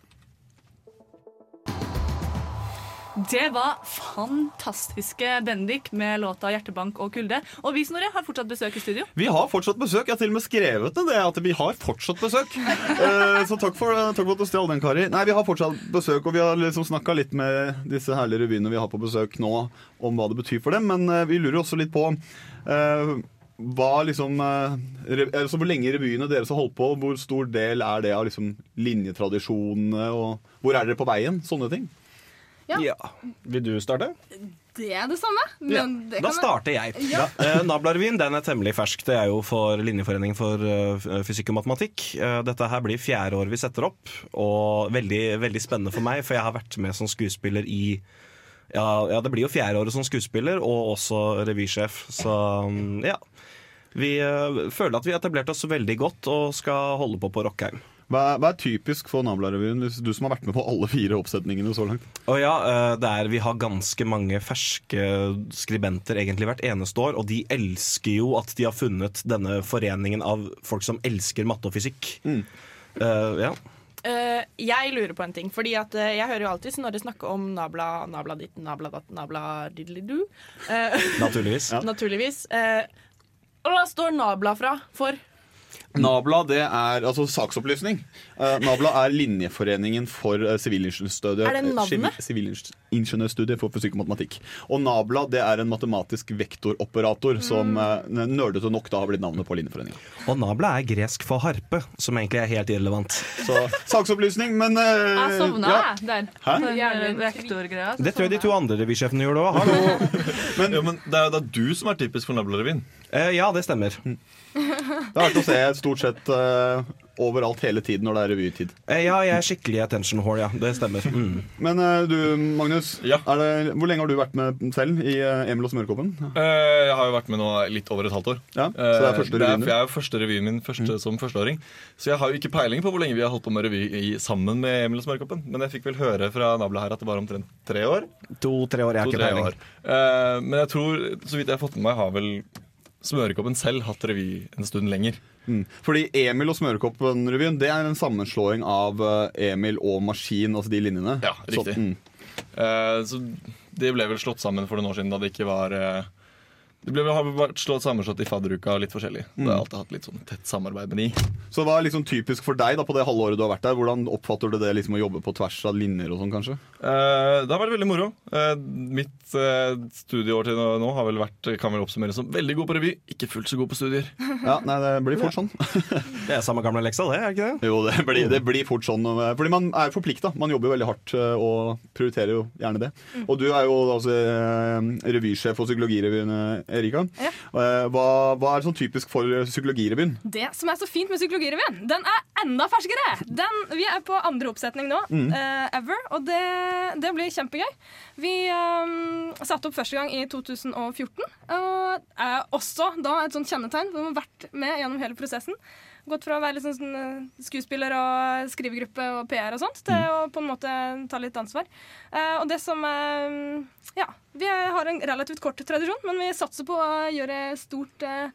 Det var fantastiske Bendik med låta 'Hjertebank og kulde'. Og vi Snorre, har fortsatt besøk i studio. Vi har fortsatt besøk. Jeg har til og med skrevet det, at vi har fortsatt besøk. Eh, så takk for, takk for at du stjal den, Kari. Nei, vi har fortsatt besøk, og vi har liksom snakka litt med disse herlige revyene vi har på besøk nå, om hva det betyr for dem. Men eh, vi lurer også litt på eh, hva liksom altså Hvor lenge revyene deres har holdt på, hvor stor del er det av liksom linjetradisjonene, og hvor er dere på veien? Sånne ting. Ja. Vil du starte? Det er det samme. Ja, Men det da starter jeg. Ja. Uh, Nablarvin den er temmelig fersk. Det er jo for Linjeforeningen for uh, fysikk og matematikk. Uh, dette her blir fjerde år vi setter opp, og veldig, veldig spennende for meg, for jeg har vært med som skuespiller i ja, ja, det blir jo fjerde året som skuespiller, og også revysjef. Så mm, ja. Vi føler at vi har etablert oss veldig godt og skal holde på på Rockheim. Hva, hva er typisk for Nabla-revyen, hvis du som har vært med på alle fire oppsetningene så langt? Oh ja, eh, det er, Vi har ganske mange ferske skribenter egentlig hvert eneste år, og de elsker jo at de har funnet denne foreningen av folk som elsker matte og fysikk. Mm. Uh, ja. Uh, jeg lurer på en ting, fordi at jeg hører jo alltid Snorre snakke om nabla, nabla ditt, nabla datt, nabla didelidu. Uh, Naturligvis. Ja. Naturligvis. Eh, og da står nabla fra for? Nabla det er altså saksopplysning. Uh, Nabla er linjeforeningen for uh, sivilingeniørstudiet eh, sivilingeniørstudiet for fysikk og matematikk. Og Nabla det er en matematisk vektoroperator som uh, nerdete nok da har blitt navnet på linjeforeningen. Og nabla er gresk for harpe, som egentlig er helt irrelevant. Så saksopplysning, men uh, Jeg sovna, ja. jeg, der. Hæ? Den Vektorgreia. Det tror jeg de to andre revysjefene gjorde òg. Men, jo, men det er jo da du som er typisk for Nablarevyen. Eh, ja, det stemmer. Det har vært å se stort sett uh, overalt hele tiden når det er revytid. Eh, ja, jeg er skikkelig attention whore, ja. Det stemmer. Mm. Men uh, du, Magnus. Er det, hvor lenge har du vært med selv i uh, Emil og Smørkoppen? Eh, jeg har jo vært med nå litt over et halvt år. Ja, så det er første revyen din? Jeg er jo første revyen min første, som førsteåring. Så jeg har jo ikke peiling på hvor lenge vi har holdt på med revy i, sammen med Emil og Smørkoppen. Men jeg fikk vel høre fra Nabla her at det var omtrent tre år. To-tre år, jeg har ikke peiling. år. Eh, men jeg tror, så vidt jeg har fått med meg, har vel Smørekoppen selv hatt revy en stund lenger. Mm. Fordi Emil og Smørekoppen-revyen Det er en sammenslåing av eh, Emil og Maskin, altså de linjene. Ja, riktig. Så, mm. uh, så det ble vel slått sammen for noen år siden da det ikke var eh, Det ble har vært slått sammenslått i fadderuka litt forskjellig. Mm. jeg har alltid hatt litt sånn tett samarbeid med de. Så hva er liksom typisk for deg da på det halvåret du har vært der? Hvordan oppfatter du det liksom å jobbe på tvers av linjer og sånn, kanskje? Eh, det har vært veldig moro. Eh, mitt eh, studieår til nå, har vel vært kan vel oppsummeres som veldig god på revy, ikke fullt så god på studier. Ja, nei, det blir fort sånn. Det er samme gamle leksa, det, er ikke det? Jo, det blir, det blir fort sånn. eh, Fordi man er forplikta. Man jobber jo veldig hardt eh, og prioriterer jo gjerne det. Og du er jo altså eh, revysjef for Psykologirevyen, Erika. Ja. Eh, Hva, hva er sånn typisk for Psykologirevyen? Det som er så fint med Psykologirevyen, den er enda ferskere! Den, vi er på andre oppsetning nå, Mm. uh, ever, og det, det blir kjempegøy. Vi um, satte opp første gang i 2014, og er også da et sånt kjennetegn. Vi har vært med gjennom hele prosessen. Gått fra å være litt sånn, eh, skuespiller og skrivegruppe og PR og sånt, til å på en måte ta litt ansvar. Uh, og det som uh, Ja, vi har en relativt kort tradisjon, men vi satser på å gjøre stort eh,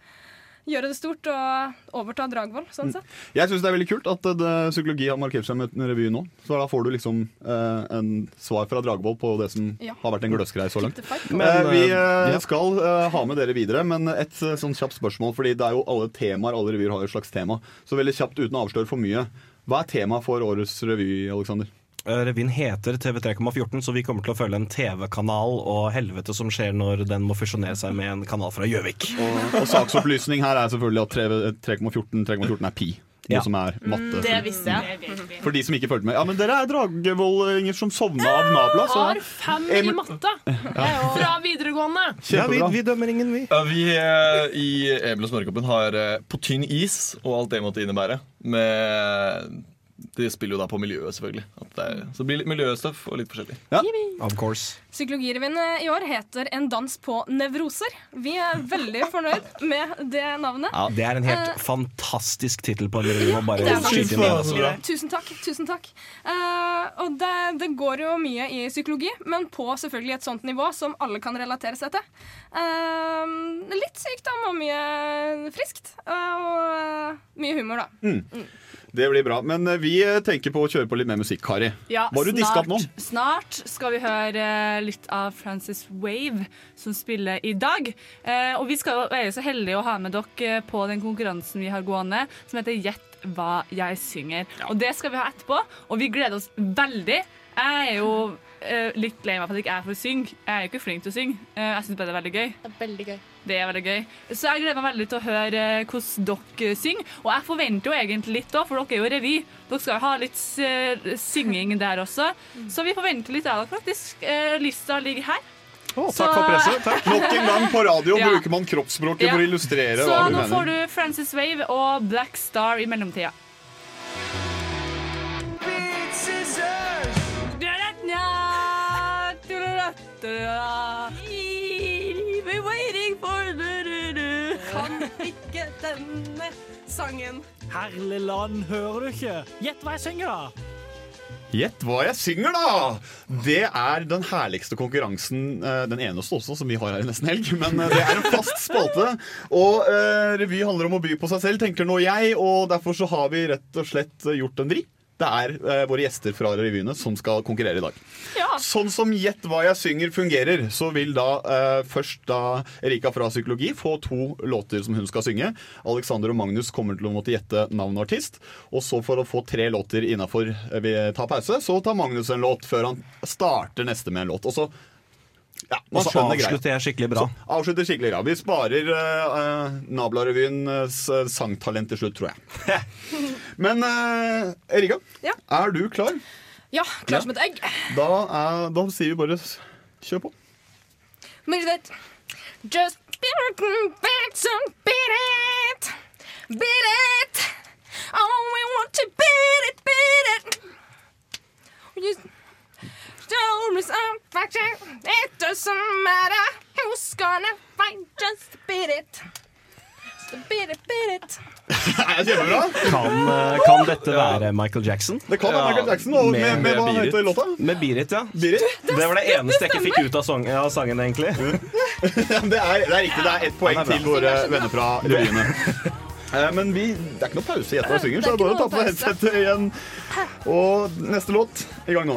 gjøre det stort og overta Dragvoll, sånn sett. Jeg syns det er veldig kult at eh, det, psykologi har markert seg med en revy nå. Så da får du liksom eh, en svar fra Dragvoll på det som Ja. har vært en gløssgreie så langt. Men, Eh, vi eh, eh, ja. skal eh, ha med dere videre, men et sånn kjapt spørsmål. Fordi det er jo alle temaer, alle revyer har jo et slags tema. Så veldig kjapt uten å avsløre for mye. Hva er temaet for årets revy, Alexander? Eh, Revyen heter TV3,14, så vi kommer til å følge en TV-kanal og helvete som skjer når den må fusjonere seg med en kanal fra Gjøvik. Og, og saksopplysning her er selvfølgelig at 3,14 3,14 er pi. Noe Ja. som er matte. Det visste jeg. For de som ikke fulgte med. Ja, men dere er Dragvoll-inger som sovna av Nabla. Så Har fem i matte fra videregående. Ja, vi, vi dømmer ingen, vi. Ja, vi eh, i Emil og Smørkoppen har eh, På tynn is og alt det måtte innebære. Med, det spiller jo da på miljøet, selvfølgelig. At det, er, så det blir litt miljøstøff og litt forskjellig. Ja, Of course. Psykologirevyen i år heter En dans på nevroser. Vi er veldig fornøyd med det navnet. Ja, det er en helt uh, fantastisk tittel på en revy. Ja, bare skyte inn. Tusen takk. tusen takk Uh, Og det, det går jo mye i psykologi, men på selvfølgelig et sånt nivå som alle kan relatere seg til. Uh, litt sykdom og mye friskt. eh, og eh, mye humor, da. Mm. Det blir bra. Men eh, vi eh, tenker på å kjøre på litt mer musikk, Kari. Ja, Var du diska opp nå? Snart skal vi høre eh, litt av Frances Wave, som spiller i dag. Eh, og vi skal være så heldige å ha med dere på den konkurransen vi har gående, som heter Gjett hva jeg synger. Og det skal vi ha etterpå, og vi gleder oss veldig. Jeg er jo litt lei meg for at jeg ikke er for å synge. Jeg er jo ikke flink til å synge. Eh, jeg syns bare det er veldig gøy. Det er veldig gøy. Det er veldig gøy. Så jeg gleder meg veldig til å høre eh, hvordan dere synger. Og jeg forventer jo egentlig litt òg, for dere er jo revy. Dere skal jo ha litt eh, synging der også. Så vi forventer litt av dere, faktisk. Eh, lista ligger her. Så- takk for presset. Takk. Nok en gang på radio Ja. bruker man kroppsspråket Ja. for å illustrere Så hva du mener. Så nå får du Frances Wave og Black Star i mellomtida. Kan ikke denne sangen. Herlig land, hører du ikke? Gjett hva jeg synger, da! Gjett hva jeg synger, da! Det er den herligste konkurransen, eh, den eneste også, som vi har her i Nesten Helg. Men eh, det er en fast spalte. Og uh, revy handler om å by på seg selv, tenker nå jeg. Og derfor så har vi rett og slett gjort en vri. Det er eh, våre gjester fra revyene som skal konkurrere i dag. Sånn som Gjett hva jeg synger fungerer, så vil da eh, først da Erika fra Psykologi få to låter som hun skal synge. Alexander og Magnus kommer til å måtte gjette navn og artist. Og så for å få tre låter innafor vi tar pause, så tar Magnus en låt før han starter neste med en låt. Og så ja, man Og så avslutter jeg skikkelig bra. Så avslutter skikkelig bra. Vi sparer uh, Nabla-revyens eh, sangtalent til slutt, tror jeg. Men uh, Erika, Ja. er du klar? Ja, klar som et egg. Da, er, da sier vi bare kjør på. Just beat it back some beat it Beat it Oh, we want to beat it, beat it Just Don't miss It doesn't matter Who's gonna fight Just beat it Just beat it, beat it Kjempebra. Kan, eh, kan dette være Michael Jackson? Det kan være Michael Jackson. Og med, med, hva Beat heter låta? Med Birit, ja. Beat It? Det var det eneste jeg ikke fikk ut av, song, av sangen, egentlig. Ja, det, er, det er riktig. Det er ett poeng er til våre venner fra revyene. Eh, Men vi, det er ikke noe pause i Gjett hva jeg synger, så det er bare å ta på headsetet igjen. Og neste låt i gang nå.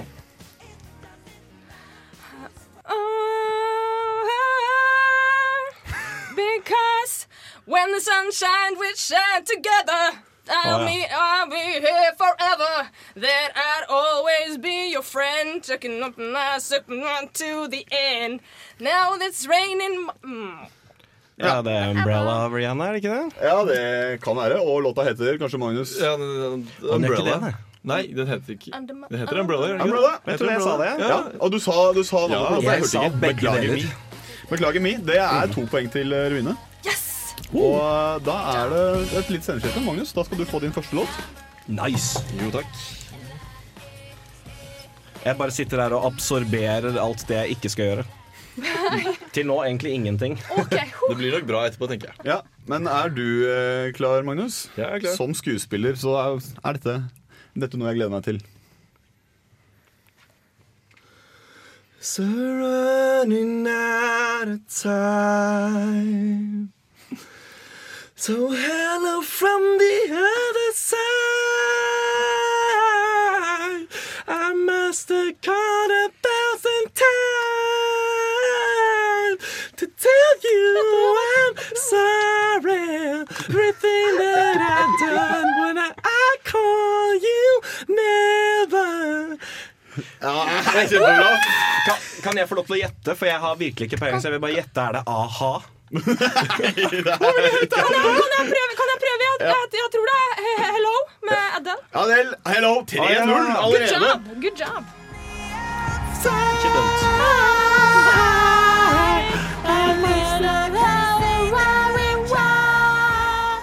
When the sunshine we shine together, I'll, Oh, be, I'll be here forever. That I'd always be your friend, checking up my on to the end. Now it's raining. Mm. Ja, det er Umbrella av Rihanna, er det ikke det? Ja, det kan være. Og låta heter kanskje Magnus Ja, den- den- det Umbrella. det, nei. Den heter ikke Den heter Umbrella. Umbrella? det? Jeg hva jeg sa det. Ja. Ja. Og du sa, du sa Ja, jeg, jeg hørte sa ikke. begge Beklager deler. mi. Beklager mi. Det er to poeng til eh, Ruine. Og da er det et litt sendeskifte. Magnus, da skal du få din første låt. Nice. Jo, takk. Jeg bare sitter her og absorberer alt det jeg ikke skal gjøre. Til nå egentlig ingenting. Det blir nok bra etterpå, tenker jeg. Ja, Men er du eh, klar, Magnus? Jeg er klar. Som skuespiller så er, er dette, dette noe jeg gleder meg til. Surrounding at of time So hello from the other side. I must have called a thousand times to tell you I'm sorry. Everything that I've done when I, I call you never. Ja, det er kjempebra. Kan, kan jeg få lov til å gjette? For jeg har virkelig ikke peiling, så jeg vil bare gjette. Er det a-ha? Kan jeg, prøve? igjen? jeg. Jeg, tror det er Hello med Adele. Adele, hello, 3-0 Good job! Good job. Ikke dumt.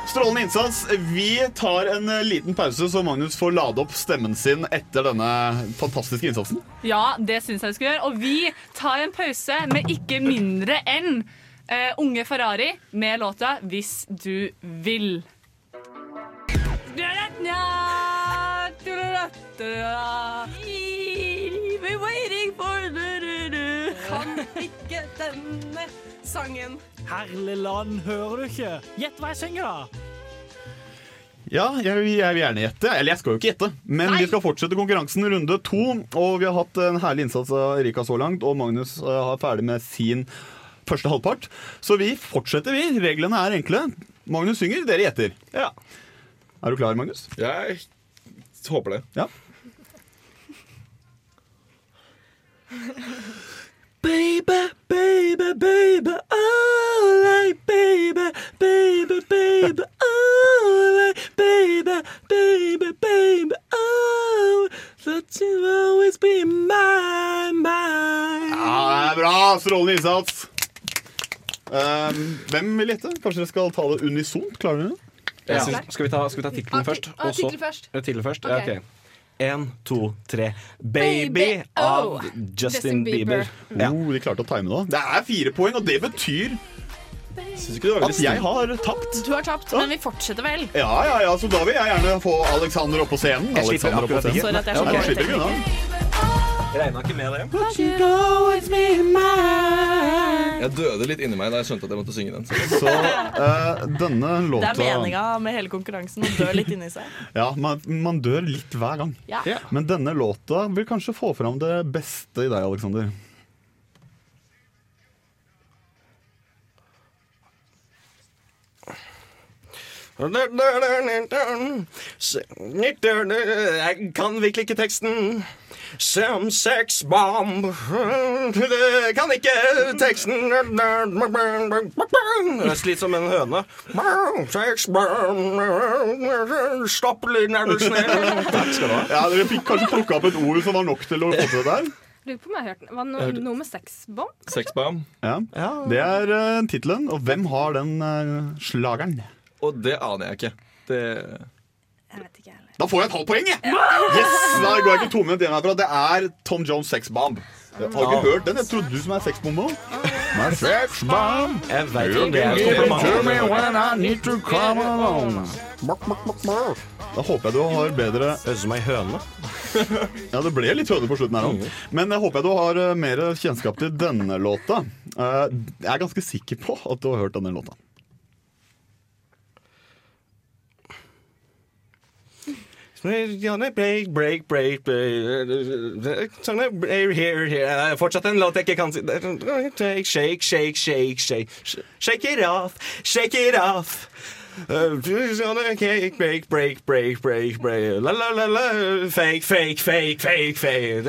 Strålende innsats. Vi tar en eh, liten pause, så Magnus får lade opp stemmen sin etter denne fantastiske innsatsen. Ja, det syns jeg vi skal gjøre. Og vi tar en pause med ikke mindre enn eh, Unge Ferrari med låta 'Hvis du vil'. Kan ikke denne sangen. Herligland, hører du ikke? Gjett hva jeg synger, da! Ja, jeg, vil- jeg vil gjerne gjette. Eller jeg skal jo ikke gjette, men vi skal fortsette konkurransen runde to. Og vi har hatt en herlig innsats av Erika så langt, og Magnus er har ferdig med sin første halvpart. Så vi fortsetter, vi. Reglene er enkle. Magnus synger, dere gjetter. Ja. Er du klar, Magnus? Jeg håper det. Ja. Baby, baby, baby, all right, baby, baby, baby, all right, baby, baby, baby, oh, that you'll always be my, my. Ja, det er bra! Strålende innsats. Um, hvem vil gjette? Kanskje dere skal ta det unisont? Klarer dere det? Ja. synes, skal vi ta, skal vi ta tittelen først? ah, og først. Ja, først? Ok. Ja, ok. En, to, tre. Baby, Baby, av Justin, Justin Bieber. Bieber. Ja. Oh, de klarte å time det. Det er fire poeng, og det betyr Syns ikke det at jeg har tapt. Du har tapt, men vi fortsetter vel. Ja, ja, ja, så da vil jeg gjerne få Alexander opp på scenen. Jeg slipper Alexander opp på akkurat scenen. ikke. Sorry at jeg så Ja, slipper unna. Regna ikke med det. Jeg døde litt inni meg da jeg skjønte at jeg måtte synge den. Så. Så eh, denne Det er meninga med hele konkurransen å dø litt inni seg. Ja, man, man dør litt hver gang. Ja. Men denne låta vil kanskje få fram det beste i deg, Alexander. Jeg kan virkelig ikke teksten. Som sexbomb Kan ikke teksten. Litt som en høne. Stopp lyden, er du snill. Takk skal du ha. Ja, Dere fikk kanskje plukka opp et ord som var nok til å få til det der. Lurer på om jeg har hørt den. Var det no, hørte- noe med sexbomb? Sexbomb. Ja. Det er uh, tittelen. Og hvem har den uh, slageren? Og det aner jeg ikke. Det Da får jeg et halvt poeng! jeg! Yes! Da går jeg ikke to minutter igjen herfra. Det er Tom Jones' Sexbomb. Jeg har ikke hørt den. Jeg trodde du som er sexbomb òg. My sexbomb. Jeg vet ikke om det er et kompliment. when I need to come along. Da håper jeg du har bedre Høres ut som ei høne. Ja, det ble litt høne på slutten her òg. Men jeg håper jeg du har eh, mer kjennskap til denne låta. Eh, Jeg er ganske sikker på at du har hørt denne låta. Break, break, break, break here, here. Fortsatt en låt jeg ikke kan si. Shake, shake, shake, shake, shake Shake it off, shake it off Cake, break, break, break, break, break La la la la Fake, fake, fake, fake, fake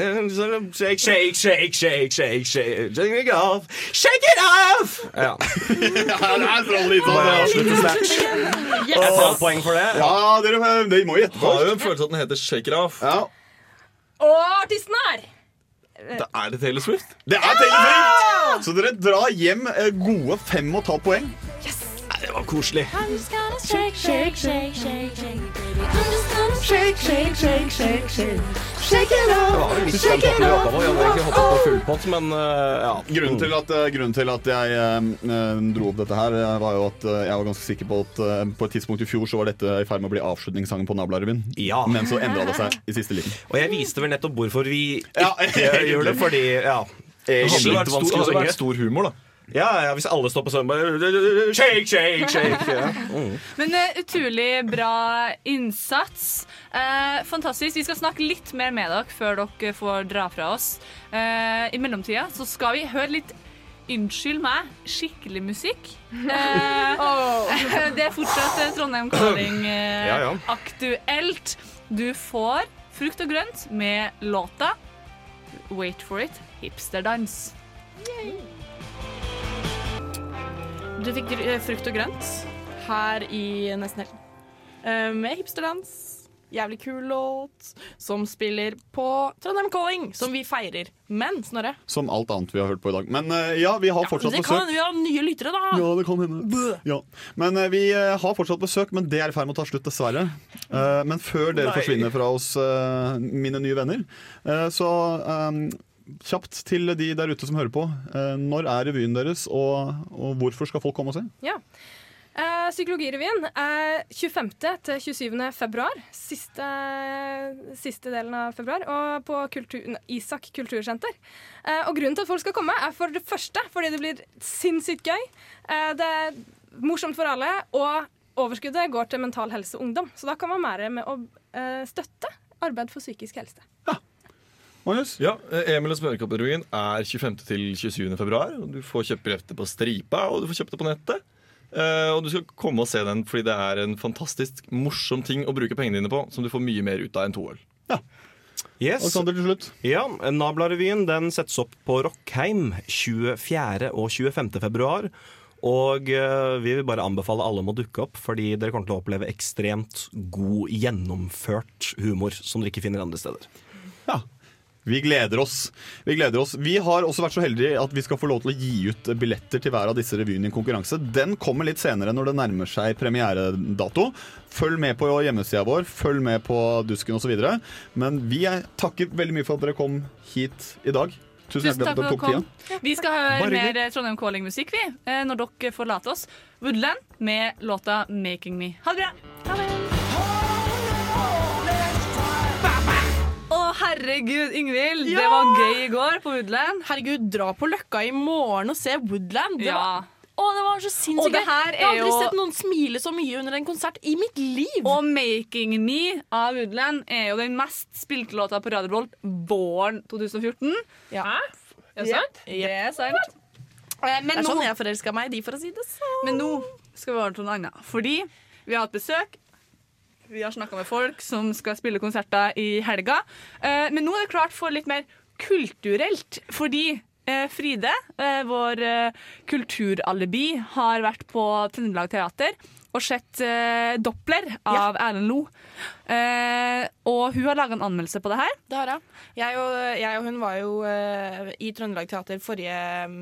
Shake, shake, shake, shake, shake, shake Shake it off, shake it off Ja Ja, det er sånn litt sånn. Et halvt poeng for det Ja, dere, dere må gjette Har jo en følelse at den heter Shake It Off. Ja, Og artisten her. Da er det Taylor Swift. det er Taylor Swift! Så dere drar hjem eh, gode fem og et halvt poeng. Nei, det var koselig Shake, shake, shake, shake, it off, shake it på. Vi hadde egentlig off. hoppet på full pott, men uh, ja. Grunnen til at, eh, grunnen til at jeg eh, dro opp dette her, eh, var jo at eh, jeg var ganske sikker på at eh, på et tidspunkt i fjor så var dette i ferd med å bli avslutningssangen på Nabolarevyen. Ja. Men så endra det seg i siste liten. Og jeg viste vel nettopp hvorfor vi Ja, gjør det, fordi ja Det hadde vært stor humor, da. Ja, ja, hvis alle står på sånn bare Shake, shake, shake. Ja. Mm. Men uh, utrolig bra innsats. Uh, fantastisk. Vi skal snakke litt mer med dere før dere får dra fra oss. Uh, I mellomtida så skal vi høre litt Unnskyld meg, skikkelig musikk. oh. det er fortsatt Trondheim Calling Ja, ja. aktuelt. Du får frukt og grønt med låta Wait for it, hipsterdans. Du fikk eh, frukt og grønt her i Nesten Helg. Eh, Med hipsterdans. Jævlig kul låt som spiller på Trondheim Calling, som vi feirer. Men, Snorre Som alt annet vi har hørt på i dag. Men eh, ja, vi har fortsatt Det kan besøk. hende vi har nye lyttere, da! Ja, det kan hende. Ja. Men vi har fortsatt besøk, men det er i ferd med å ta slutt, dessverre. Eh, men før dere Nei. forsvinner fra oss, mine nye venner, eh, så kjapt til de der ute som hører på. Eh, når er revyen deres, og, og hvorfor skal folk komme og se? Ja. Eh, Psykologirevyen er 25. til 27. februar. Siste, siste delen av februar. Og på kultur, Isak kultursenter. Eh, og grunnen til at folk skal komme, er for det første fordi det blir sinnssykt gøy. Eh, det er morsomt for alle, og overskuddet går til Mental Helse Ungdom. Så da kan man være med å støtte arbeid for psykisk helse. Ja, eh, Emil og Smørkopprevyen er 25. til 27. februar. og Du får kjøpt billetter på Stripa, og du får kjøpt det på nettet. Uh, og du skal komme og se den fordi det er en fantastisk morsom ting å bruke pengene dine på, som du får mye mer ut av enn to øl. Yes. Alexander til slutt. Ja, Nabla-revyen den settes opp på Rockheim 24. og 25. februar. Og uh, vi vil bare anbefale alle om å dukke opp, fordi dere kommer til å oppleve ekstremt god, gjennomført humor som dere ikke finner andre steder. Vi gleder oss. Vi gleder oss. Vi har også vært så heldige at vi skal få lov til å gi ut billetter til hver av disse revyene i en konkurranse. Den kommer litt senere når det nærmer seg premieredato. Følg med på hjemmesida vår, følg med på Dusken osv. Men vi er, takker veldig mye for at dere kom hit i dag. Tusen Tusen takk for at dere kom. kom. Vi skal høre mer Trondheim Calling-musikk vi, eh, når dere forlater oss. Woodland med låta 'Making Me'. Ha det bra! Ha det. Herregud, Ingvild. Det var gøy i går på Woodland. Herregud, dra på Løkka i morgen og se Woodland. Det Ja. var, å, det var så sinnssykt gøy. Jeg har aldri jo- sett noen smile så mye under en konsert i mitt liv. Og 'Making Me' av Woodland er jo den mest spilte låta på Radio Bolt våren 2014. Ja. Er det sant? Det er sant. Eh, Men det er nå, sånn jeg forelska meg i de, for å si det sånn. men nå skal vi over til noe annet. Fordi vi har hatt besøk. Vi har snakka med folk som skal spille konserter i helga. Eh, Men nå er det klart for litt mer kulturelt. Fordi eh, Fride, eh, vår kulturalibi, har vært på Trøndelag Teater og sett eh, Doppler av Erlend Lo. Eh, og hun har laga en anmeldelse på det her. Det har jeg. Jeg og, jeg og hun var jo eh, i Trøndelag Teater forrige mm,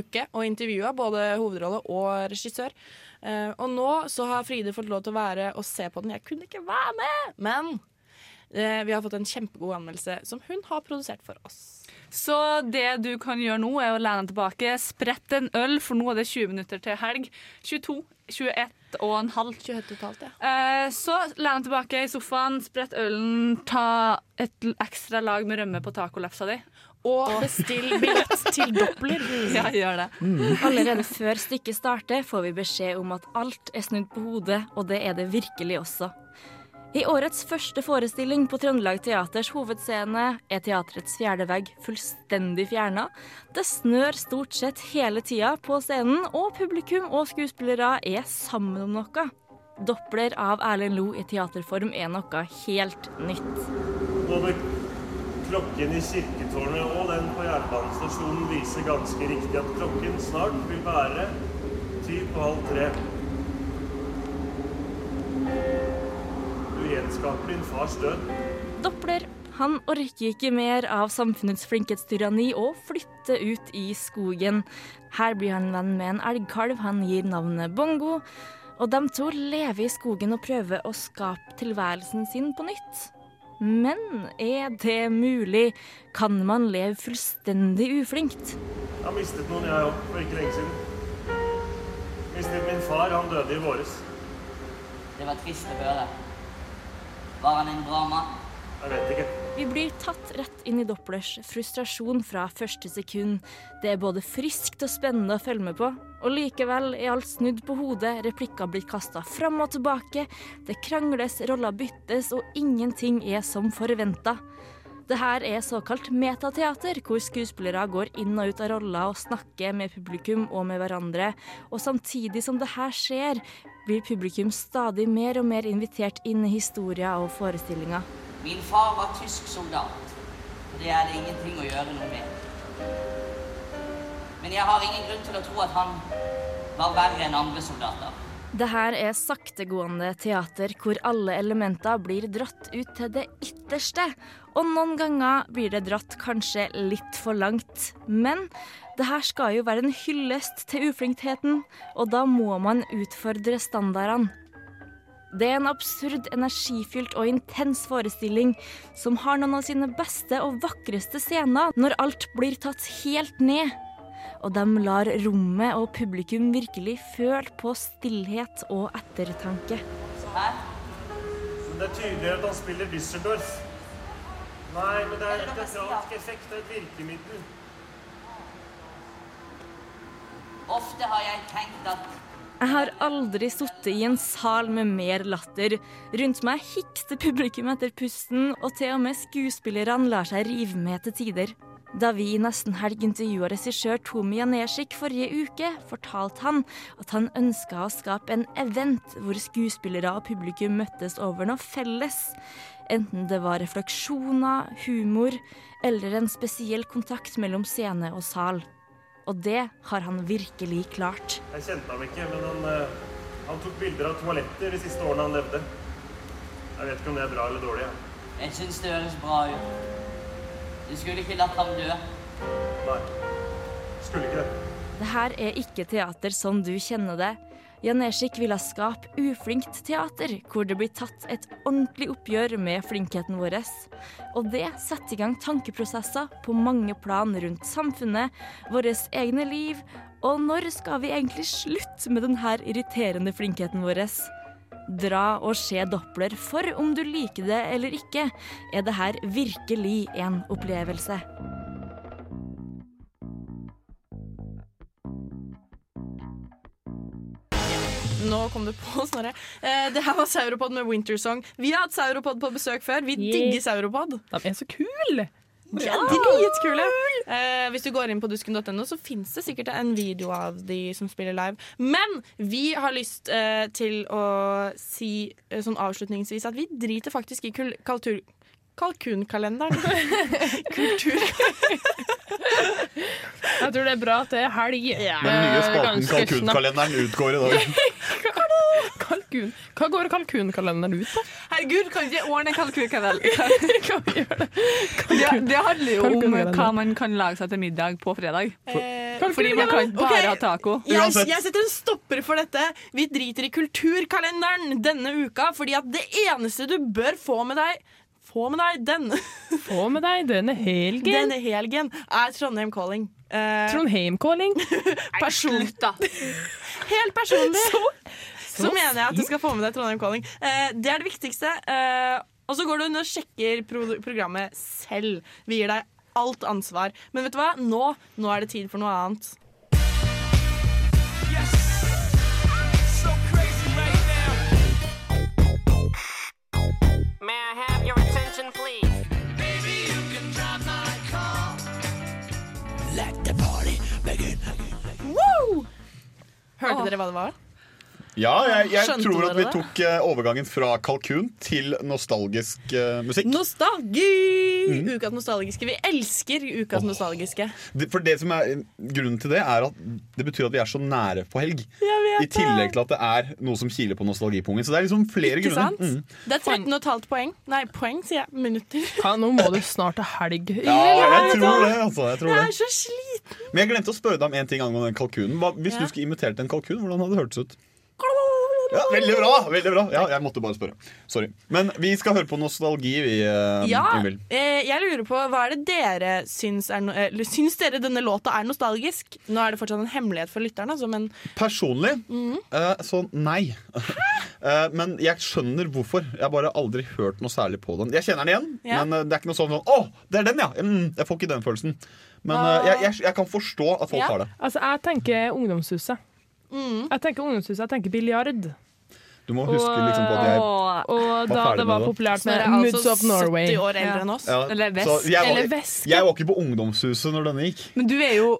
uke og intervjua både hovedrolle og regissør. Eh, og nå så har Fride fått lov til å være og se på den. Jeg kunne ikke være med, men uh, vi har fått en kjempegod anmeldelse som hun har produsert for oss. Så det du kan gjøre nå, er å lene deg tilbake, sprette en øl, for nå er det 20 minutter til helg. 22, 21 og en halv. 21 totalt, ja. Uh, så len deg tilbake i sofaen, sprett ølen, ta et ekstra lag med rømme på tacolefsa di. Og bestill billett til Doppler. Ja, gjør det. Allerede før stykket starter, får vi beskjed om at alt er snudd på hodet, og det er det virkelig også. I årets første forestilling på Trøndelag Teaters hovedscene er teatrets fjerde vegg fullstendig fjerna. Det snør stort sett hele tida på scenen, og publikum og skuespillere er sammen om noe. Doppler av Erlend Lo i teaterform er noe helt nytt. Klokken i kirketårnet og den på jernbanestasjonen viser ganske riktig at klokken snart vil være ti på halv tre. Du gjenskaper din fars død. Doppler han orker ikke mer av samfunnets flinkhetstyranni og flytter ut i skogen. Her blir han venn med en elgkalv han gir navnet Bongo. Og de to lever i skogen og prøver å skape tilværelsen sin på nytt. Men er det mulig? Kan man leve fullstendig uflinkt? Jeg har mistet noen, jeg òg, for ikke lenge siden. Mistet min far. Han døde i våres. Det var trist å høre. Var han en bra mann? Vi blir tatt rett inn i Dopplers frustrasjon fra første sekund. Det er både friskt og spennende å følge med på, og likevel er alt snudd på hodet, replikker blir kasta fram og tilbake, det krangles, roller byttes, og ingenting er som forventa. Det her er såkalt metateater, hvor skuespillere går inn og ut av roller og snakker med publikum og med hverandre. Og samtidig som det her skjer, blir publikum stadig mer og mer invitert inn i historier og forestillinger. Min far var tysk soldat, og det er det ingenting å gjøre noe med. Men jeg har ingen grunn til å tro at han var verre enn andre soldater. Det her er saktegående teater hvor alle elementer blir dratt ut til det ytterste. Og noen ganger blir det dratt kanskje litt for langt. Men det her skal jo være en hyllest til uflinkheten, og da må man utfordre standardene. Det er en absurd, energifylt og intens forestilling som har noen av sine beste og vakreste scener når alt blir tatt helt ned. Og de lar rommet og publikum virkelig føle på stillhet og ettertanke. Men det er tydelig at han spiller Düsseldorf. Nei, men det er teatralsk effekt. Det er et virkemiddel. Ofte har jeg tenkt at Jeg har aldri sittet i en sal med mer latter. Rundt meg hikster publikum etter pusten, og til og med skuespillerne lar seg rive med til tider. Da vi i Nesten Helg intervjua regissør Tomi Janesik forrige uke, fortalte han at han ønska å skape en event hvor skuespillere og publikum møttes over noe felles. Enten det var refleksjoner, humor eller en spesiell kontakt mellom scene og sal. Og det har han virkelig klart. Jeg kjente ham ikke, men han, eh, han tok bilder av toaletter de siste årene han levde. Jeg vet ikke om det er bra eller dårlig. Ja. Jeg syns det høres bra ut. Du skulle ikke latt ham dø. Nei. Skulle ikke det. Det her er ikke teater som du kjenner det. Janesik ville skape uflinkt teater, hvor det blir tatt et ordentlig oppgjør med flinkheten vår. Og det setter i gang tankeprosesser på mange plan rundt samfunnet, våre egne liv, og når skal vi egentlig slutte med denne irriterende flinkheten vår? Dra og se Doppler, for om du liker det eller ikke, er det her virkelig en opplevelse. Nå kom det på, Snorre. Eh, det her var Sauropod med Wintersong. Vi har hatt Sauropod på besøk før. Vi Yeah. digger Sauropod. De er så kule! Er dritkule! Eh, hvis du går inn på dusken.no, så fins det sikkert en video av de som spiller live. Men vi har lyst eh, til å si eh, sånn avslutningsvis at vi driter faktisk i kul kaltur kalkunkalenderen. Kultur... Jeg tror det er bra at det er helg. Den nye spalten Kalkunkalenderen utgår i dag. Kalkun. Hva går kalkunkalenderen ut på? Herregud, kan ikke ordne kalkunkalenderen kalkunkalender? det, det handler jo om hva man kan lage seg til middag på fredag. Eh, Fordi man kan bare ha taco. Jeg, jeg setter en stopper for dette. Vi driter i kulturkalenderen denne uka, fordi at det eneste du bør få med deg få med deg den! Få med deg denne helgen. Denne helgen er Trondheim Calling. Eh, Trondheim Calling? person... Helt personlig så, så mener jeg at du skal få med deg Trondheim Calling. Eh, det er det viktigste. Eh, og så går du inn og sjekker pro programmet selv. Vi gir deg alt ansvar. Men vet du hva? Nå, nå er det tid for noe annet. May I have your attention, please? Woo! Hørte dere hva det var? Ja, jeg, jeg Skjønte tror at vi det? tok eh, overgangen fra kalkun til nostalgisk uh, musikk. Nostalgi! Mm. Ukas nostalgiske. Vi elsker ukas nostalgiske. Det- For det som er Grunnen til det er at det betyr at vi er så nære på helg. I tillegg til at det er noe som kiler på nostalgipungen. Så det er liksom flere Ikke grunner. sant? Mm. Det er 13,5 poeng. Nei, poeng, sier jeg. Minutter. Ja, nå må du snart til helg. Ja, jeg tror det. altså jeg tror Jeg det er så sliten. Men jeg glemte å spørre deg om en ting angående den kalkunen. Hva, hvis Ja. du skulle imitert en kalkun, hvordan hadde det hørtes ut? Ja, veldig bra! veldig bra Ja, Jeg måtte bare spørre. Sorry. Men vi skal høre på nostalgi, vi, eh, Ja, Ingvild. eh, jeg lurer på Hva er det dere syns er no eller, Syns dere denne låta er nostalgisk? Nå er det fortsatt en hemmelighet for lytterne, altså, men Personlig Mhm. eh, så nei. Eh, men jeg skjønner hvorfor. Jeg har bare aldri hørt noe særlig på den. Jeg kjenner den igjen, Ja. men eh, det er ikke noe sånn sånn, Å, det er den, ja! Mm, jeg får ikke den følelsen. Men eh, jeg, jeg, jeg kan forstå at folk har det. Altså, jeg tenker Ungdomshuset. Jeg tenker Ungdomshuset, jeg tenker biljard. Du må huske liksom på at jeg Og da ferdig det var med det. populært Så med Moods altså of Norway. 70 år eldre enn oss. Ja, Eller så Vesk. jeg, var, jeg var ikke på ungdomshuset når denne gikk. Men du er jo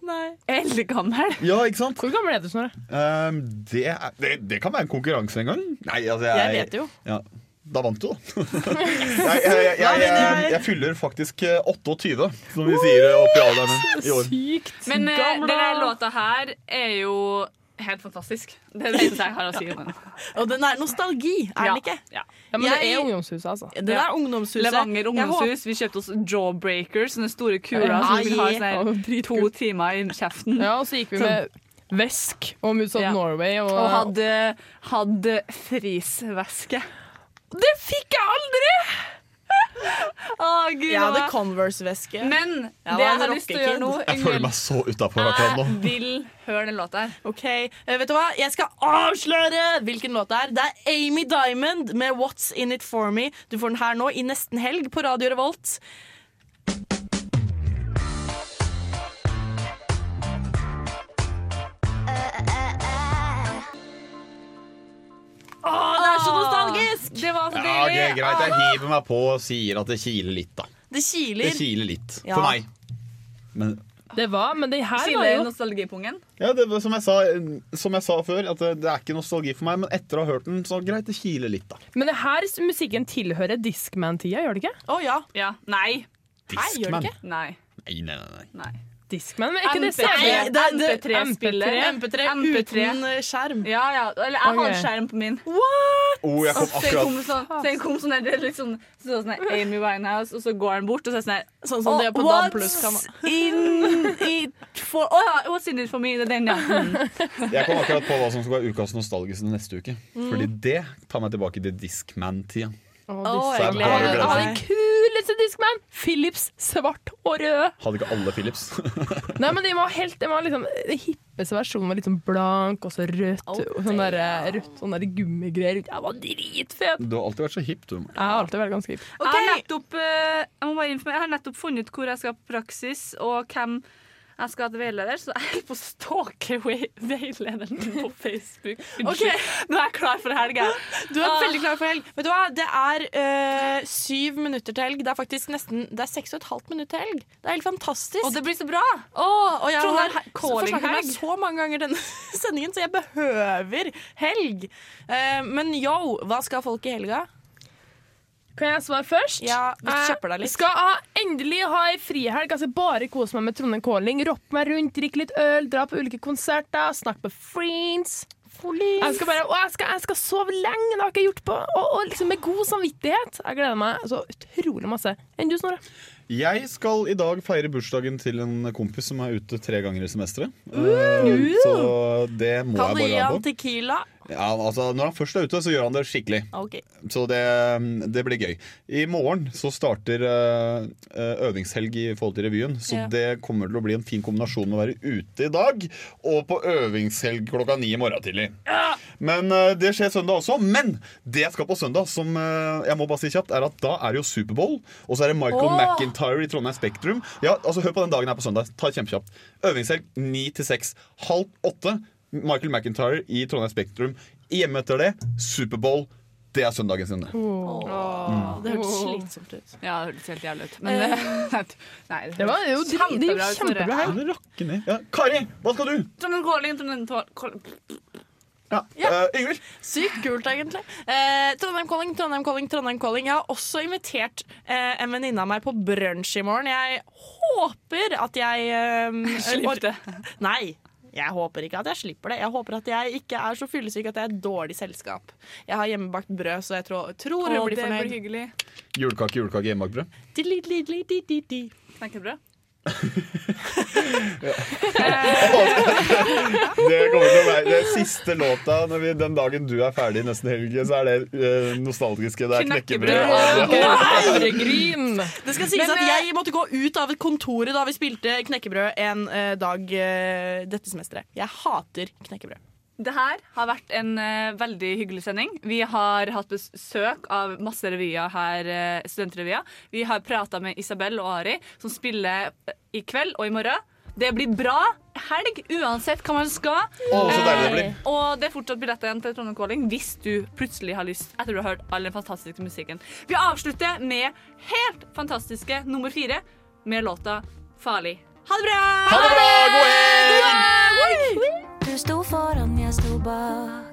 eldgammel. Ja, ikke sant? Hvor gammel er du, Snorre? Um, det, er, det, det kan være en konkurranse en gang. Nei, altså jeg, Jeg vet jo. Ja, da vant du, da. jeg, jeg, jeg, jeg, jeg, jeg fyller faktisk eh, 28, som vi sier oppi alderen i år. Sykt Men eh, denne låta her er jo helt fantastisk. Det er det eneste jeg har å si om den. Og den er nostalgi, er den ikke? Ja. Ja, men det er Ungdomshuset, altså. Det er ungdomshuset. Levanger ungdomshus. Vi kjøpte oss Jawbreakers, sånne store kuler som vi har ha sånn her to timer i kjeften. Ja, og så gikk vi med Vesk og Moods of Ja. Norway. Og, Og hadde, hadde frisveske. Det fikk jeg aldri! Å, Gud, Jeg hadde Converse-veske. Men Jeg det jeg har lyst til å gjøre nå. Jeg føler meg så utafor akkurat nå. jeg vil høre den låta her. Ok, eh, vet du hva? Jeg skal avsløre hvilken låt det er. Det er Amy Diamond med What's In It For Me. Du får den her nå i nesten helg på Radio Revolt. Å, det er så nostalgisk! Det var så Ja, ok, deilig. greit, jeg hiver meg på og sier at det kiler litt, da. Det kiler. Det kiler litt. Ja. For meg. Men Det var, men det her var Skiller jo nostalgipungen. ja, det, var som, jeg sa, som jeg sa før, at det, det er ikke nostalgi for meg. Men etter å ha hørt den, så greit, det kiler litt, da. Men det her musikken tilhører Discman-tida, gjør det ikke? Å ja. Ja. Nei. Nei, gjør det Discman. ikke? Nei. Nei, nei, nei. Nei. Discman, men er ikke det MP3. CD? Nei, det- det- MP3-spiller. MP3 MP3. uten eh, skjerm. Ja, ja. Eller jeg har har skjerm på min. Oh, jeg kom Så den kom akkurat sånn, så jeg kom sånn, der, liksom, sånn, så sånn der Amy Winehouse, og så går han bort, og så er sånn her Sånn som det er på «Oh, DAB+, kan man- What's in it for Å ja, what's in it for me? Det er den, ja. Mm. Jeg kom akkurat på hva som skal være ukas nostalgiske neste uke. Fordi det tar meg tilbake til Discman-tida. Å, jeg har den kuleste Discman! Philips svart og rød. Hadde ikke alle Philips. Nei, men de var helt de var liksom Den hippeste versjonen var litt sånn blank og så rødt. Og sånn der, rødt sånn der gummigreier. Jeg var dritfet! Du har alltid vært så hipp, du. Jeg har alltid vært ganske hipp. Jeg, har nettopp, eh, jeg, må bare informere, jeg har nettopp funnet ut hvor jeg skal på praksis, og hvem jeg skal ha til veileder, så jeg holder på å stalke veilederen på Facebook. Unnskyld. Nå er jeg klar for helg. jeg. Du er Ah. veldig klar for helg. Vet du hva? Det er øh, syv minutter til helg. Det er faktisk nesten Det er seks og et halvt minutt til helg. Det er helt fantastisk. Og det blir så bra! Oh, og jeg har forsnakket meg så mange ganger denne sendingen, så jeg behøver helg. Uh, men yo, hva skal folk i helga? Kan jeg svare først? Ja, vi du kjøper deg litt. Jeg skal ha, endelig ha ei frihelg. Altså bare kose meg med Trondheim Calling. Roppe meg rundt, drikke litt øl, dra på ulike konserter, snakke med friends. Jeg skal, bare, jeg, skal, jeg skal sove lenge, det har jeg ikke gjort på. Og, og liksom med god samvittighet. Jeg gleder meg så utrolig masse. Enn du, Snorre? Jeg skal i dag feire bursdagen til en kompis som er ute tre ganger i semesteret. Uh. uh, så det må Kan du jeg gi bare han være på. Tequila? Ja, altså, når han først er ute, så gjør han det skikkelig. Okay. Så det, det blir gøy. I morgen så starter eh, eh, øvingshelg i forhold til revyen. Så Ja. det kommer til å bli en fin kombinasjon med å være ute i dag og på øvingshelg klokka ni i morgen tidlig. Men eh, det skjer søndag også. Men det jeg skal på søndag, som jeg må bare si kjapt, er at da er det jo Superbowl. Og så er det Michael oh. McIntyre i Trondheim Spektrum. Ja, altså Hør på den dagen her på søndag. Ta kjempekjapt. Øvingshelg ni til seks. Halv åtte. Michael McIntyre i Trondheim Spektrum. Hjemme etter det, Superbowl. Det er søndagen sin. det. Det hørtes slitsomt ut. Ja, det hørtes helt jævlig ut. Men Eh, nei, Det det var jo kjempebra kjempebra Det ned. Ja. Kari, hva skal du? Trondheim Calling, Trondheim Calling. Ja. Eh, Yngvild? Sykt kult, egentlig. Uh, Trondheim Calling, Trondheim Calling, Trondheim Calling. Jeg har også invitert uh, en venninne av meg på brunsj i morgen. Jeg håper at jeg uh, Slipper det. Nei. Jeg håper ikke at jeg slipper det. Jeg håper at jeg ikke er så fyllesyk at jeg er et dårlig selskap. Jeg har hjemmebakt brød, så jeg tror, tror hun Å, blir det fornøyd. Julekake, julekake, hjemmebakt brød. Di-li-li-li-di-di-di. Knekkebrød. Det kommer til å være det siste låta når vi, den dagen du er ferdig nesten helg. Så er det uh, nostalgiske. Det er knekkebrød. Herregrin! Det skal sies Men, at eh, jeg måtte gå ut av et kontor da vi spilte knekkebrød en uh, dag uh, dette semesteret. Jeg hater knekkebrød. Det her har vært en uh, veldig hyggelig sending. Vi har hatt besøk av masse revyer her, uh, studentrevyer. Vi har prata med Isabel og Ari, som spiller eh, i kveld og i morgen. Det blir bra helg uansett hva man skal. Oh, så deilig det blir. Og det er fortsatt billetter igjen til Trondheim Calling hvis du plutselig har lyst etter du har hørt all den fantastiske musikken. Vi avslutter med helt fantastiske nummer fire med låta Farlig. Ha det bra! Ha det bra! God helg! Du sto foran, jeg sto bak.